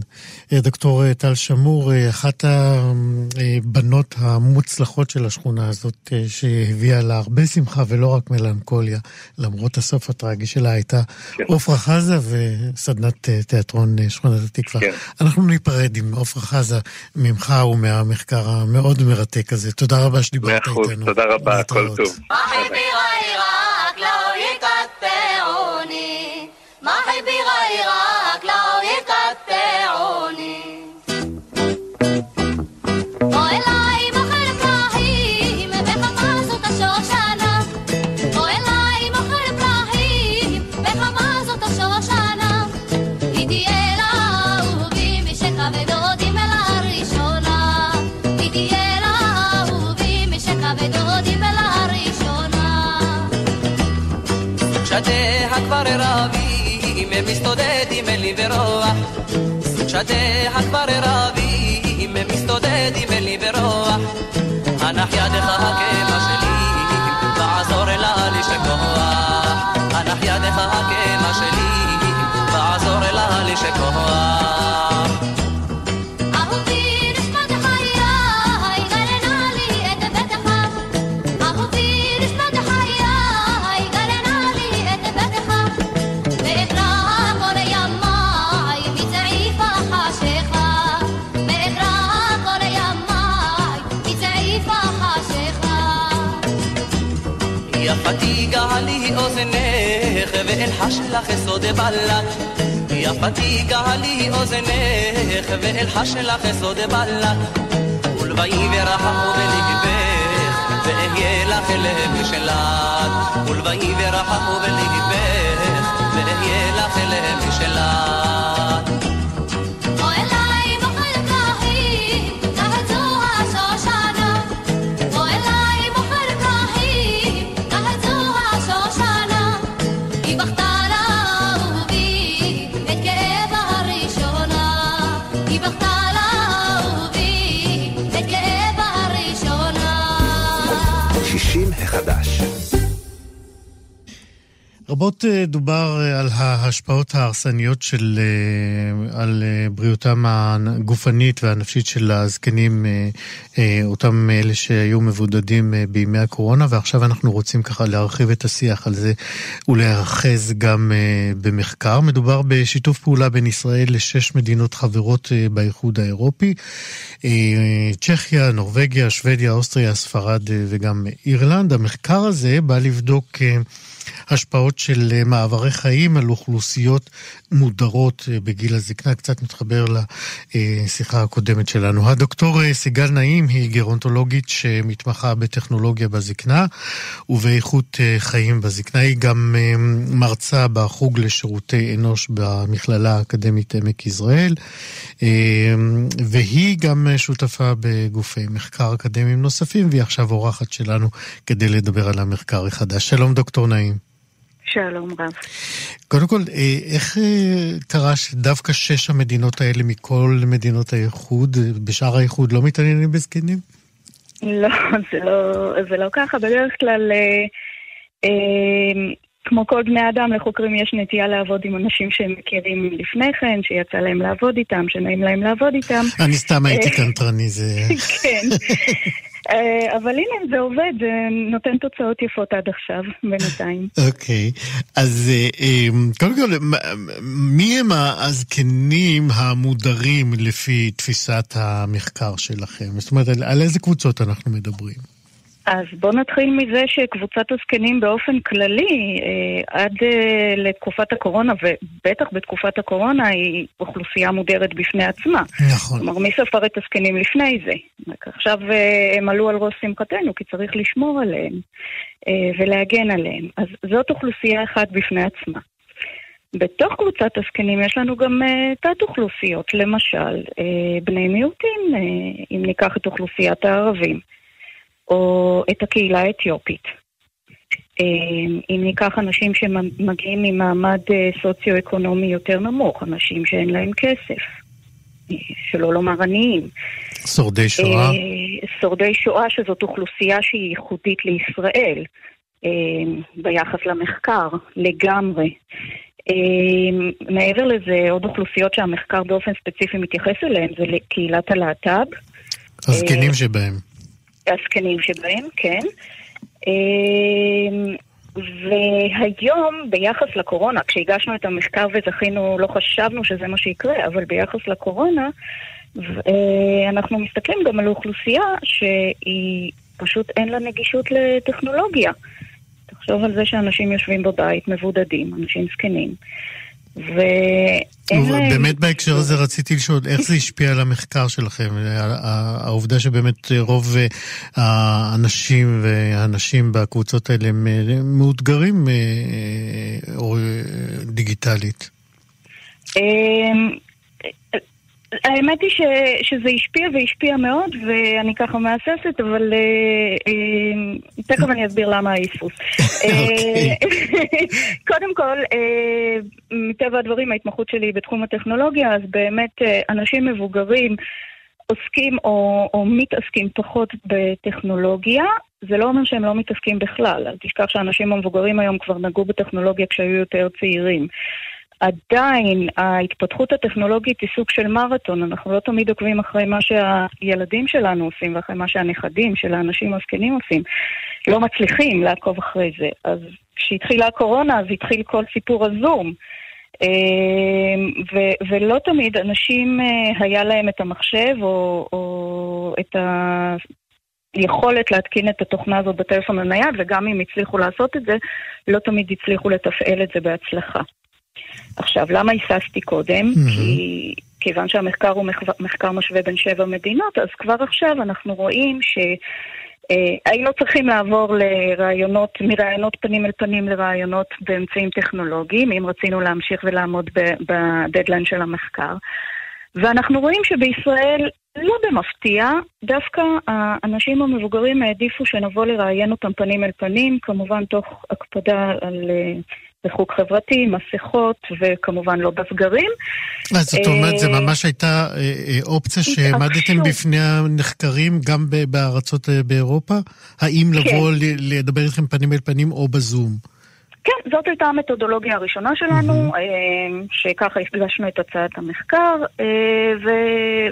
[SPEAKER 1] אה, דוקטור אה, טל שמור, אחת הבנות המוצלחות של השכונה הזאת, שהביאה לה הרבה שמחה ולא רק מלנכוליה, למרות הסוף הטרגי שלה, הייתה. עופרה כן. חזה וסדנת תיאטרון שכונת התקווה. כן. אנחנו ניפרד עם עופרה חזה ממך ומהמחקר המאוד מרתק הזה. תודה רבה שדיברת איתנו. מאה אחוז,
[SPEAKER 6] תודה רבה, כל טוב.
[SPEAKER 7] מסתודדים אלי ברוח, שדיה כבר רבים, מסתודדים אלי ברוח. הנח ידך הקמה שלי, ועזור לה לשכוח. הנח ידך הקמה שלי, ועזור לה לשכוח. אוזנך ואלחש לך סוד בלט יפתי גלי אוזנך ואלחש לך סוד בלט ולבאי ורחמו בלגבך ואהיה לך לב משלת ולבאי ורחמו בלגבך ואהיה לך לב משלת
[SPEAKER 1] רבות אה, דובר אה, על ההשפעות ההרסניות של, אה, על בריאותם הגופנית והנפשית של הזקנים, אותם אלה שהיו מבודדים בימי הקורונה, ועכשיו אנחנו רוצים ככה להרחיב את השיח על זה ולהיאחז גם במחקר. מדובר בשיתוף פעולה בין ישראל לשש מדינות חברות באיחוד האירופי, צ'כיה, נורבגיה, שוודיה, אוסטריה, ספרד וגם אירלנד. המחקר הזה בא לבדוק השפעות של אה, מעברי חיים על אוכלוסיות מודרות אה, בגיל הזקנה, קצת מתחבר לשיחה הקודמת שלנו. הדוקטור סיגל נעים היא גרונטולוגית שמתמחה בטכנולוגיה בזקנה ובאיכות חיים בזקנה. היא גם מרצה בחוג לשירותי אנוש במכללה האקדמית עמק יזרעאל, והיא גם שותפה בגופי מחקר אקדמיים נוספים, והיא עכשיו אורחת שלנו כדי לדבר על המחקר החדש. שלום דוקטור נעים.
[SPEAKER 8] שלום רב.
[SPEAKER 1] קודם כל, אה, איך אה, קרה שדווקא שש המדינות האלה מכל מדינות האיחוד, בשאר האיחוד לא מתעניינים בזקנים?
[SPEAKER 8] לא, זה לא, זה לא ככה. בדרך כלל, אה, אה, כמו כל בני אדם, לחוקרים יש נטייה לעבוד עם אנשים שהם מכירים לפני כן, שיצא להם לעבוד איתם, שנעים להם לעבוד איתם.
[SPEAKER 1] אני סתם הייתי קנטרני, זה...
[SPEAKER 8] כן. אה, אבל הנה, זה עובד, זה נותן תוצאות יפות עד עכשיו, בינתיים.
[SPEAKER 1] אוקיי, אז אה, אה, קודם כל, מי הם הזקנים המודרים לפי תפיסת המחקר שלכם? זאת אומרת, על איזה קבוצות אנחנו מדברים?
[SPEAKER 8] אז בואו נתחיל מזה שקבוצת הזקנים באופן כללי, אה, עד אה, לתקופת הקורונה, ובטח בתקופת הקורונה, היא אוכלוסייה מודרת בפני עצמה.
[SPEAKER 1] נכון.
[SPEAKER 8] כלומר, מי ספר את הזקנים לפני זה? עכשיו אה, הם עלו על ראש שמחתנו, כי צריך לשמור עליהם ולהגן עליהם. אז זאת אוכלוסייה אחת בפני עצמה. בתוך קבוצת הזקנים יש לנו גם uh, תת-אוכלוסיות, למשל uh, בני מיעוטים, uh, אם ניקח את אוכלוסיית הערבים. או את הקהילה האתיופית. אמ, אם ניקח אנשים שמגיעים ממעמד אה, סוציו-אקונומי יותר נמוך, אנשים שאין להם כסף, אה, שלא לומר עניים.
[SPEAKER 1] שורדי שואה? אה,
[SPEAKER 8] שורדי שואה, שזאת אוכלוסייה שהיא ייחודית לישראל, ביחס למחקר, לגמרי. מעבר לזה, עוד אוכלוסיות שהמחקר באופן ספציפי מתייחס אליהן, זה לקהילת הלהט"ב.
[SPEAKER 1] הזקנים שבהם.
[SPEAKER 8] הזקנים שבהם, כן. אמ, והיום, ביחס לקורונה, כשהגשנו את המחקר וזכינו, לא חשבנו שזה מה שיקרה, אבל ביחס לקורונה, אה, אנחנו מסתכלים גם על אוכלוסייה שהיא פשוט אין לה נגישות לטכנולוגיה. תחשוב על זה שאנשים יושבים בבית, מבודדים, אנשים זקנים.
[SPEAKER 1] ואין להם... באמת בהקשר הזה רציתי לשאול, איך זה השפיע על המחקר שלכם? העובדה שבאמת רוב אה, האנשים והנשים בקבוצות האלה הם אה, מאותגרים אה, דיגיטלית.
[SPEAKER 8] אמ, האמת היא ש, שזה השפיע והשפיע מאוד, ואני ככה מהססת, אבל אה, אה, תכף אני אסביר למה ההיסוס.
[SPEAKER 1] אוקיי.
[SPEAKER 8] אה, קודם כל, אה, מטבע הדברים, ההתמחות שלי היא בתחום הטכנולוגיה, אז באמת אה, אנשים מבוגרים עוסקים או, או מתעסקים פחות בטכנולוגיה. זה לא אומר שהם לא מתעסקים בכלל. אל תשכח שהאנשים המבוגרים היום כבר נגעו בטכנולוגיה כשהיו יותר צעירים. עדיין ההתפתחות הטכנולוגית היא סוג של מרתון, אנחנו לא תמיד עוקבים אחרי מה שהילדים שלנו עושים ואחרי מה שהנכדים של האנשים הזקנים עושים. לא מצליחים לעקוב אחרי זה. אז כשהתחילה הקורונה אז התחיל כל סיפור הזום. אמ, ו- ולא תמיד אנשים אה, היה להם את המחשב או, או את היכולת להתקין את התוכנה הזאת בטלפון הנייד, וגם אם הצליחו לעשות את זה, לא תמיד הצליחו לתפעל את זה בהצלחה. עכשיו, למה היססתי קודם? Mm-hmm. כי כיוון שהמחקר הוא מחקר משווה בין שבע מדינות, אז כבר עכשיו אנחנו רואים ש... היינו צריכים לעבור לרעיונות, מרעיונות פנים אל פנים לרעיונות באמצעים טכנולוגיים, אם רצינו להמשיך ולעמוד בדדליין של המחקר. ואנחנו רואים שבישראל, לא במפתיע, דווקא האנשים המבוגרים העדיפו שנבוא לראיין אותם פנים אל פנים, כמובן תוך הקפדה על uh, ריחוק חברתי, מסכות, וכמובן לא בסגרים.
[SPEAKER 1] אז זאת אומרת, זו אה, ממש הייתה אה, אה, אופציה שהעמדתם בפני הנחקרים גם בארצות באירופה? האם כן. לבוא לדבר איתכם פנים אל פנים או בזום?
[SPEAKER 8] כן, זאת הייתה המתודולוגיה הראשונה שלנו, mm-hmm. שככה הפגשנו את הצעת המחקר,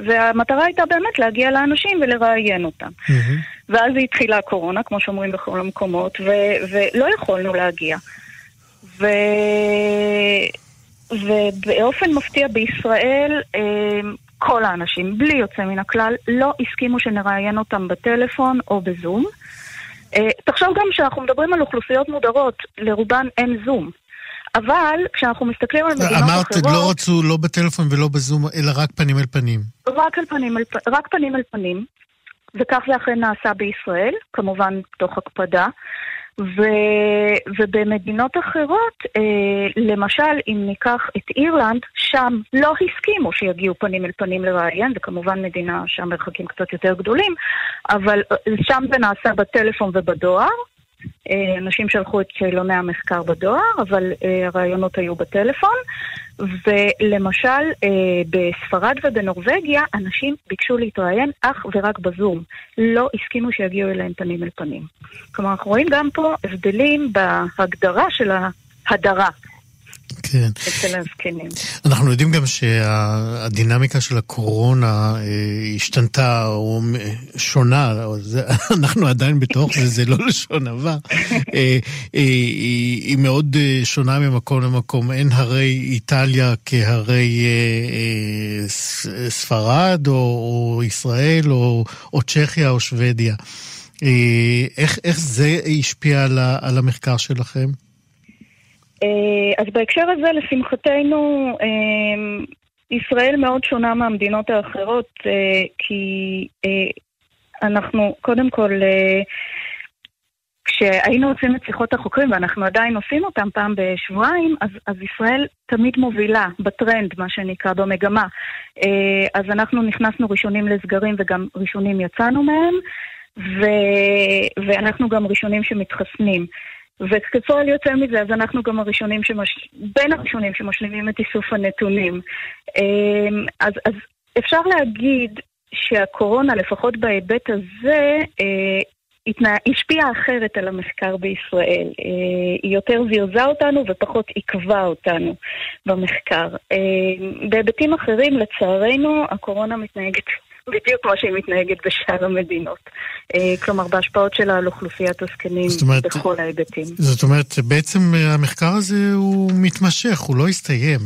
[SPEAKER 8] והמטרה הייתה באמת להגיע לאנשים ולראיין אותם. Mm-hmm. ואז התחילה הקורונה, כמו שאומרים בכל המקומות, ולא יכולנו להגיע. ו... ובאופן מפתיע בישראל, אמ, כל האנשים, בלי יוצא מן הכלל, לא הסכימו שנראיין אותם בטלפון או בזום. אה, תחשוב גם שאנחנו מדברים על אוכלוסיות מודרות, לרובן אין זום. אבל כשאנחנו מסתכלים על מדינות
[SPEAKER 1] אמרת,
[SPEAKER 8] אחרות...
[SPEAKER 1] לא רצו לא בטלפון ולא בזום, אלא רק פנים אל פנים.
[SPEAKER 8] רק, על פנים, אל, רק פנים אל פנים, וכך זה אכן נעשה בישראל, כמובן תוך הקפדה. ו, ובמדינות אחרות, אה, למשל, אם ניקח את אירלנד, שם לא הסכימו שיגיעו פנים אל פנים לראיין, זה כמובן מדינה שהמרחקים קצת יותר גדולים, אבל אה, שם זה נעשה בטלפון ובדואר. אה, אנשים שלחו את שאלוני המחקר בדואר, אבל אה, הרעיונות היו בטלפון. ולמשל, אה, בספרד ובנורבגיה, אנשים ביקשו להתראיין אך ורק בזום. לא הסכימו שיגיעו אליהם פנים אל פנים. כלומר, אנחנו רואים גם פה הבדלים בהגדרה של ההדרה
[SPEAKER 1] כן.
[SPEAKER 8] אצל הזקנים.
[SPEAKER 1] אנחנו יודעים גם שהדינמיקה של הקורונה אה, השתנתה או שונה, או זה, אנחנו עדיין בתוך זה, זה לא לשון עבר. אה, אה, היא, היא מאוד שונה ממקום למקום. אין הרי איטליה כהרי אה, אה, ספרד או, או ישראל או, או צ'כיה או שוודיה. איך, איך זה השפיע על המחקר שלכם?
[SPEAKER 8] אה, אז בהקשר הזה, לשמחתנו, אה, ישראל מאוד שונה מהמדינות האחרות, אה, כי אנחנו, קודם כל, כשהיינו עושים את שיחות החוקרים, ואנחנו עדיין עושים אותם פעם בשבועיים, אז, אז ישראל תמיד מובילה בטרנד, מה שנקרא, במגמה. אז אנחנו נכנסנו ראשונים לסגרים וגם ראשונים יצאנו מהם, ו, ואנחנו גם ראשונים שמתחסנים. וכפועל יוצא מזה, אז אנחנו גם הראשונים שמש... בין הראשונים שמשלימים את איסוף הנתונים. אמ, אז, אז אפשר להגיד שהקורונה, לפחות בהיבט הזה, אה, התנה... השפיעה אחרת על המחקר בישראל. אה, היא יותר זירזה אותנו ופחות עיכבה אותנו במחקר. אה, בהיבטים אחרים, לצערנו, הקורונה מתנהגת בדיוק כמו שהיא מתנהגת בשאר המדינות. אה, כלומר, בהשפעות שלה על אוכלוסיית הזקנים
[SPEAKER 1] אומרת-
[SPEAKER 8] בכל ההיבטים.
[SPEAKER 1] זאת אומרת, בעצם אה, המחקר הזה הוא מתמשך, הוא לא הסתיים.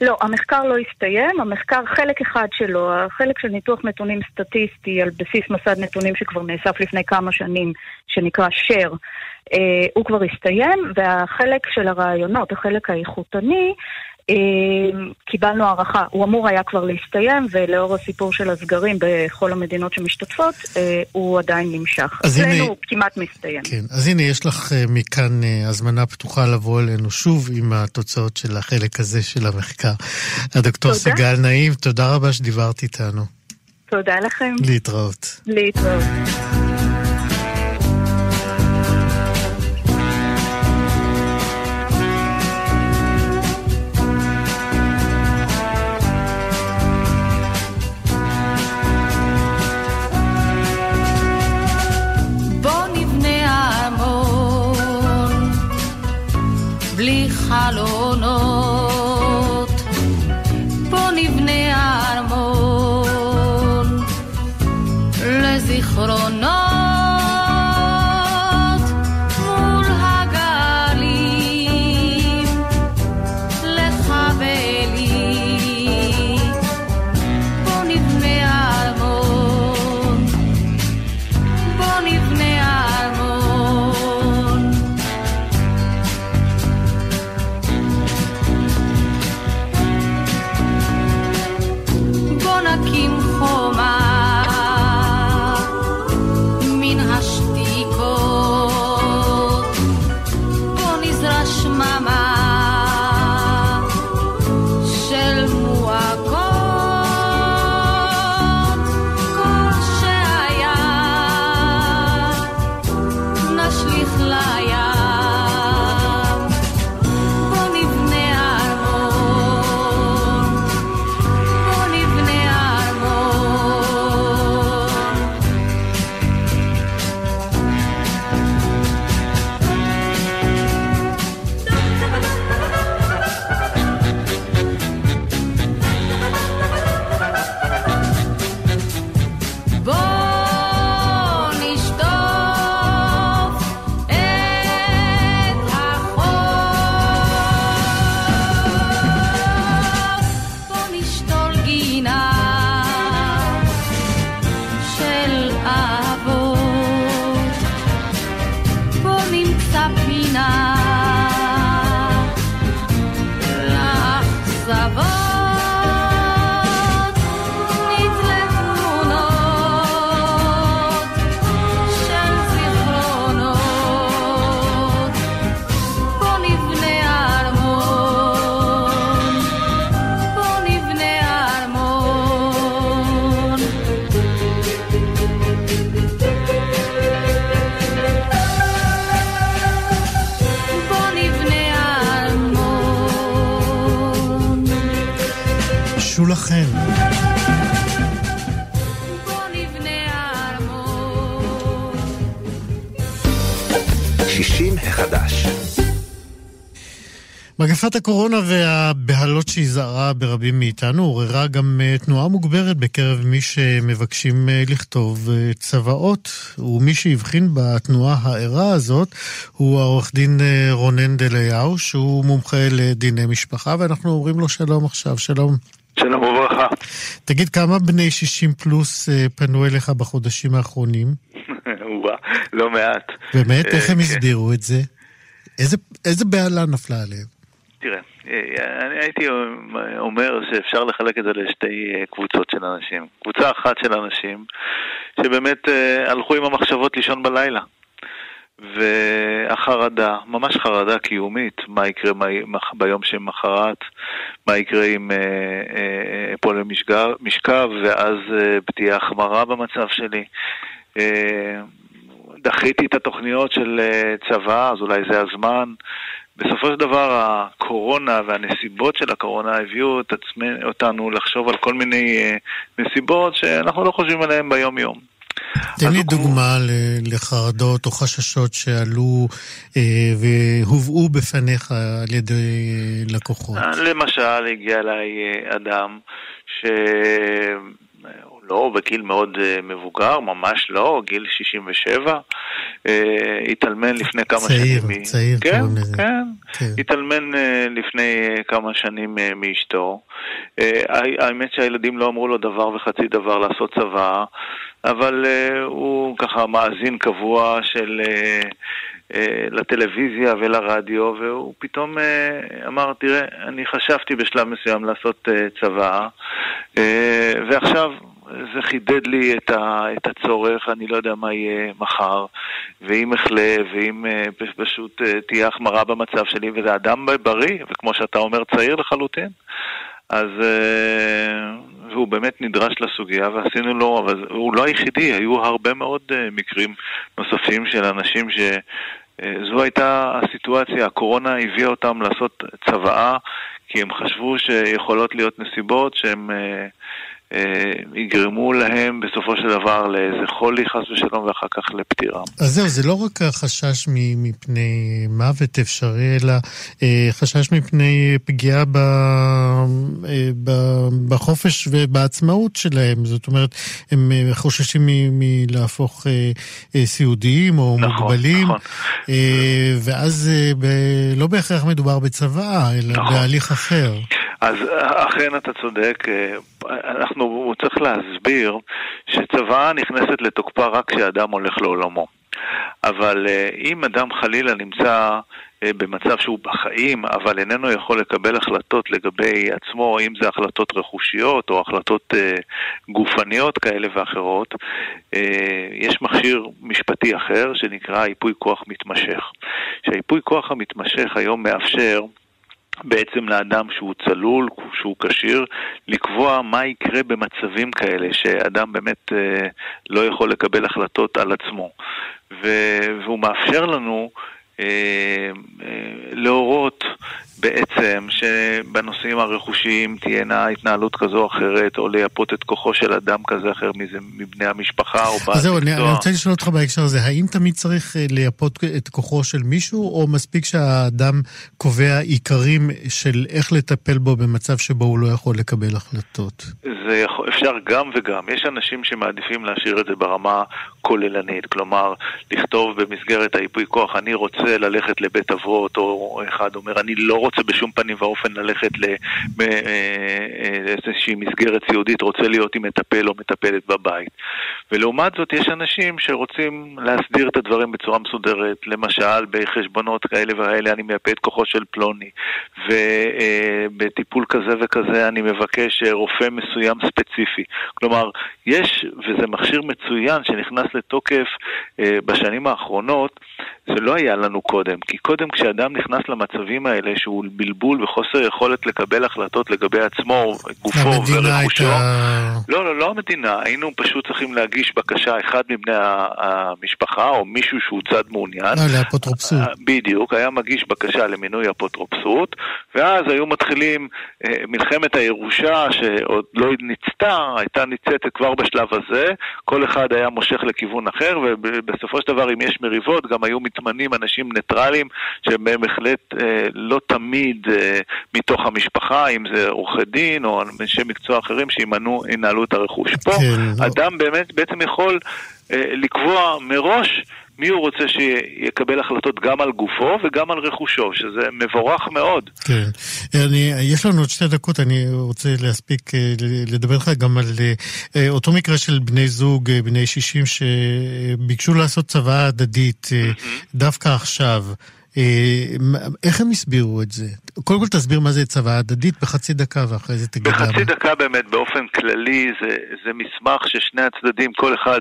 [SPEAKER 8] לא, המחקר לא הסתיים, המחקר, חלק אחד שלו, החלק של ניתוח נתונים סטטיסטי על בסיס מסד נתונים שכבר נאסף לפני כמה שנים, שנקרא share, אה, הוא כבר הסתיים, והחלק של הרעיונות, החלק האיכותני, קיבלנו הערכה, הוא אמור היה כבר להסתיים, ולאור הסיפור של הסגרים בכל המדינות שמשתתפות, אה, הוא עדיין נמשך.
[SPEAKER 1] אז הנה-
[SPEAKER 8] הוא כמעט מסתיים.
[SPEAKER 1] כן, אז הנה יש לך אה, מכאן אה, הזמנה פתוחה לבוא אלינו שוב עם התוצאות של החלק הזה של המחקר. הדוקטור
[SPEAKER 8] תודה.
[SPEAKER 1] סיגל נעים, תודה רבה שדיברת איתנו.
[SPEAKER 8] תודה לכם.
[SPEAKER 1] להתראות.
[SPEAKER 8] להתראות.
[SPEAKER 5] בלי חלונות. בוא נבנה ארמון לזיכרונות
[SPEAKER 1] מגפת הקורונה והבהלות שהיא זרעה ברבים מאיתנו עוררה גם אה, תנועה מוגברת בקרב מי שמבקשים אה, לכתוב אה, צוואות, ומי שהבחין בתנועה הערה הזאת הוא העורך דין רונן דליהו, שהוא מומחה לדיני משפחה, ואנחנו אומרים לו שלום עכשיו, שלום.
[SPEAKER 9] שלום וברכה.
[SPEAKER 1] תגיד, כמה בני 60 פלוס פנו אליך בחודשים האחרונים?
[SPEAKER 9] לא מעט.
[SPEAKER 1] באמת? איך הם הסבירו את זה? איזה, איזה בהלה נפלה עליהם?
[SPEAKER 9] תראה, אה, אני הייתי אומר שאפשר לחלק את זה לשתי אה, קבוצות של אנשים. קבוצה אחת של אנשים שבאמת אה, הלכו עם המחשבות לישון בלילה. והחרדה, ממש חרדה קיומית, מה יקרה ביום שמחרת, מה יקרה אם אפול למשכב, ואז תהיה החמרה במצב שלי. דחיתי את התוכניות של צבא, אז אולי זה הזמן. בסופו של דבר הקורונה והנסיבות של הקורונה הביאו את עצמי, אותנו לחשוב על כל מיני uh, נסיבות שאנחנו לא חושבים עליהן ביום-יום.
[SPEAKER 1] תן לי דוגמה. לחרדות או חששות שעלו אה, והובאו בפניך על ידי אה, לקוחות.
[SPEAKER 9] למשל, הגיע אליי אה, אדם ש... לא בגיל מאוד uh, מבוגר, ממש לא, גיל 67. Uh, התאלמן לפני כמה
[SPEAKER 1] צעיר,
[SPEAKER 9] שנים.
[SPEAKER 1] צעיר,
[SPEAKER 9] כן,
[SPEAKER 1] קוראים לזה.
[SPEAKER 9] כן, כן. התאלמן uh, לפני כמה שנים מאשתו. האמת שהילדים לא אמרו לו דבר וחצי דבר לעשות צבא, אבל הוא ככה מאזין קבוע של... לטלוויזיה ולרדיו, והוא פתאום אמר, תראה, אני חשבתי בשלב מסוים לעשות צבא, ועכשיו זה חידד לי את, ה, את הצורך, אני לא יודע מה יהיה מחר, ואם אחלה, ואם uh, פשוט uh, תהיה החמרה במצב שלי, וזה אדם בריא, וכמו שאתה אומר, צעיר לחלוטין. אז, uh, והוא באמת נדרש לסוגיה, ועשינו לו, אבל הוא לא היחידי, היו הרבה מאוד מקרים נוספים של אנשים ש... זו הייתה הסיטואציה, הקורונה הביאה אותם לעשות צוואה, כי הם חשבו שיכולות להיות נסיבות שהם... אה, יגרמו להם בסופו של דבר לאיזה חולי חס ושלום ואחר כך לפטירה.
[SPEAKER 1] אז זהו, זה לא רק החשש מפני מוות אפשרי, אלא אה, חשש מפני פגיעה ב, אה, ב, בחופש ובעצמאות שלהם. זאת אומרת, הם חוששים מלהפוך סיעודיים או נכון, מוגבלים, נכון. ואז ב, לא בהכרח מדובר בצבא, אלא נכון. בהליך אחר.
[SPEAKER 9] אז אכן אתה צודק, אנחנו, הוא צריך להסביר שצוואה נכנסת לתוקפה רק כשאדם הולך לעולמו. אבל אה, אם אדם חלילה נמצא אה, במצב שהוא בחיים, אבל איננו יכול לקבל החלטות לגבי עצמו, אם זה החלטות רכושיות או החלטות אה, גופניות כאלה ואחרות, יש מכשיר משפטי אחר שנקרא ייפוי כוח מתמשך. שהייפוי כוח המתמשך היום מאפשר בעצם לאדם שהוא צלול, שהוא כשיר, לקבוע מה יקרה במצבים כאלה, שאדם באמת אה, לא יכול לקבל החלטות על עצמו. והוא מאפשר לנו להורות בעצם שבנושאים הרכושיים תהיינה התנהלות כזו או אחרת, או לייפות את כוחו של אדם כזה אחר מבני המשפחה או בעל
[SPEAKER 1] מקצוע. זהו, אני, אני רוצה לשאול אותך בהקשר הזה, האם תמיד צריך אה, לייפות את כוחו של מישהו, או מספיק שהאדם קובע עיקרים של איך לטפל בו במצב שבו הוא לא יכול לקבל החלטות?
[SPEAKER 9] זה יכול, אפשר גם וגם. יש אנשים שמעדיפים להשאיר את זה ברמה כוללנית, כלומר, לכתוב במסגרת הייפוי כוח, אני רוצה ללכת לבית אבות, או אחד אומר, אני לא רוצה בשום פנים ואופן ללכת לאיזושהי אה, מסגרת סיעודית, רוצה להיות עם מטפל או מטפלת בבית. ולעומת זאת, יש אנשים שרוצים להסדיר את הדברים בצורה מסודרת, למשל, בחשבונות כאלה וכאלה אני מייפה את כוחו של פלוני, ובטיפול כזה וכזה אני מבקש רופא מסוים ספציפי. כלומר, יש, וזה מכשיר מצוין שנכנס לתוקף אה, בשנים האחרונות, זה לא היה לנו לנו קודם. כי קודם כשאדם נכנס למצבים האלה, שהוא בלבול וחוסר יכולת לקבל החלטות לגבי עצמו, גופו ורכושו,
[SPEAKER 1] הייתה...
[SPEAKER 9] לא, לא, לא המדינה, היינו פשוט צריכים להגיש בקשה, אחד מבני המשפחה, או מישהו שהוא צד מעוניין.
[SPEAKER 1] אה, לאפוטרופסות.
[SPEAKER 9] אה, בדיוק, היה מגיש בקשה למינוי אפוטרופסות, ואז היו מתחילים אה, מלחמת הירושה שעוד לא ניצתה, הייתה ניצתת כבר בשלב הזה, כל אחד היה מושך לכיוון אחר, ובסופו של דבר אם יש מריבות, גם היו מתמנים אנשים ניטרלים, שהם בהחלט אה, לא תמיד אה, מתוך המשפחה, אם זה עורכי דין או אנשי מקצוע אחרים שימנו, ינהלו את הרכוש. פה
[SPEAKER 1] כן, לא.
[SPEAKER 9] אדם באמת בעצם יכול אה, לקבוע מראש מי הוא רוצה שיקבל החלטות גם על גופו וגם על רכושו, שזה מבורך מאוד.
[SPEAKER 1] כן. אני, יש לנו עוד שתי דקות, אני רוצה להספיק אה, לדבר איתך גם על אה, אותו מקרה של בני זוג, אה, בני 60, שביקשו לעשות צוואה הדדית דווקא עכשיו. אה, איך הם הסבירו את זה? קודם כל תסביר מה זה צוואה הדדית בחצי דקה ואחרי זה תגיד
[SPEAKER 9] בחצי
[SPEAKER 1] למה.
[SPEAKER 9] דקה באמת, באופן כללי, זה, זה מסמך ששני הצדדים, כל אחד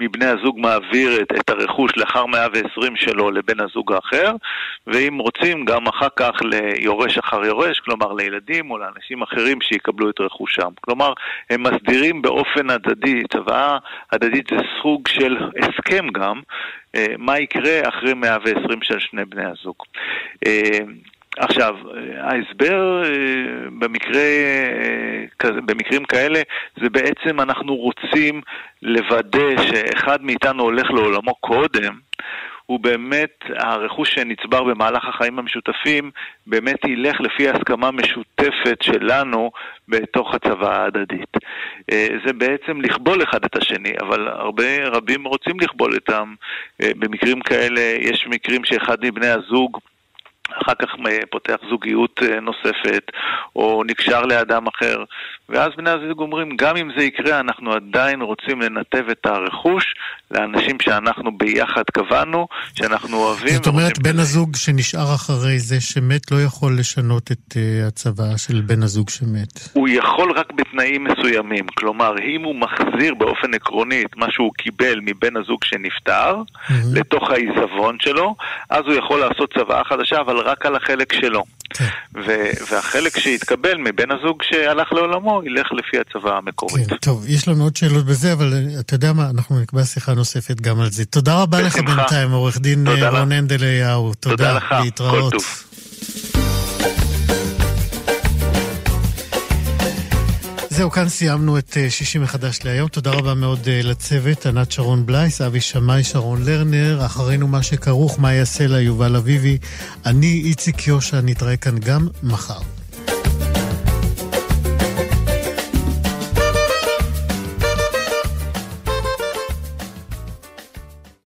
[SPEAKER 9] מבני הזוג מעביר את, את הרכוש לאחר 120 שלו לבן הזוג האחר, ואם רוצים, גם אחר כך ליורש אחר יורש, כלומר לילדים או לאנשים אחרים שיקבלו את רכושם. כלומר, הם מסדירים באופן הדדי, צוואה הדדית זה סוג של הסכם גם, מה יקרה אחרי 120 של שני בני הזוג. אה, עכשיו, אה, ההסבר אה, במקרה, אה, במקרים כאלה זה בעצם אנחנו רוצים לוודא שאחד מאיתנו הולך לעולמו קודם, הוא באמת, הרכוש שנצבר במהלך החיים המשותפים באמת ילך לפי הסכמה משותפת שלנו בתוך הצוואה ההדדית. אה, זה בעצם לכבול אחד את השני, אבל הרבה רבים רוצים לכבול אותם. אה, במקרים כאלה, יש מקרים שאחד מבני הזוג אחר כך פותח זוגיות אה, נוספת, או נקשר לאדם אחר, ואז בני הזוג אומרים, גם אם זה יקרה, אנחנו עדיין רוצים לנתב את הרכוש לאנשים שאנחנו ביחד קבענו, שאנחנו אוהבים.
[SPEAKER 1] זאת אומרת, בן הזוג שנשאר אחרי זה שמת לא יכול לשנות את אה, הצוואה של בן הזוג שמת.
[SPEAKER 9] הוא יכול רק בתנאים מסוימים. כלומר, אם הוא מחזיר באופן עקרוני את מה שהוא קיבל מבן הזוג שנפטר, לתוך העיזבון שלו, אז הוא יכול לעשות צוואה חדשה, אבל רק על החלק שלו. ו- והחלק שיתקבל מבן הזוג שהלך לעולמו, ילך לפי הצוואה המקורית.
[SPEAKER 1] כן, טוב, יש לנו עוד שאלות בזה, אבל אה, אתה יודע מה, אנחנו נקבע שיחה נוספת גם על זה. תודה רבה לך
[SPEAKER 9] בשמחה.
[SPEAKER 1] בינתיים, עורך דין אה,
[SPEAKER 9] לך.
[SPEAKER 1] רון הנדל אליהו. תודה,
[SPEAKER 9] תודה לך, כל
[SPEAKER 1] להתראות.
[SPEAKER 9] טוב.
[SPEAKER 1] זהו, כאן סיימנו את אה, שישי מחדש להיום. תודה רבה מאוד אה, לצוות, ענת שרון בלייס, אבי שמאי, שרון לרנר, אחרינו מה שכרוך, מה יעשה לה יובל אביבי. אני איציק יושע, נתראה כאן גם מחר.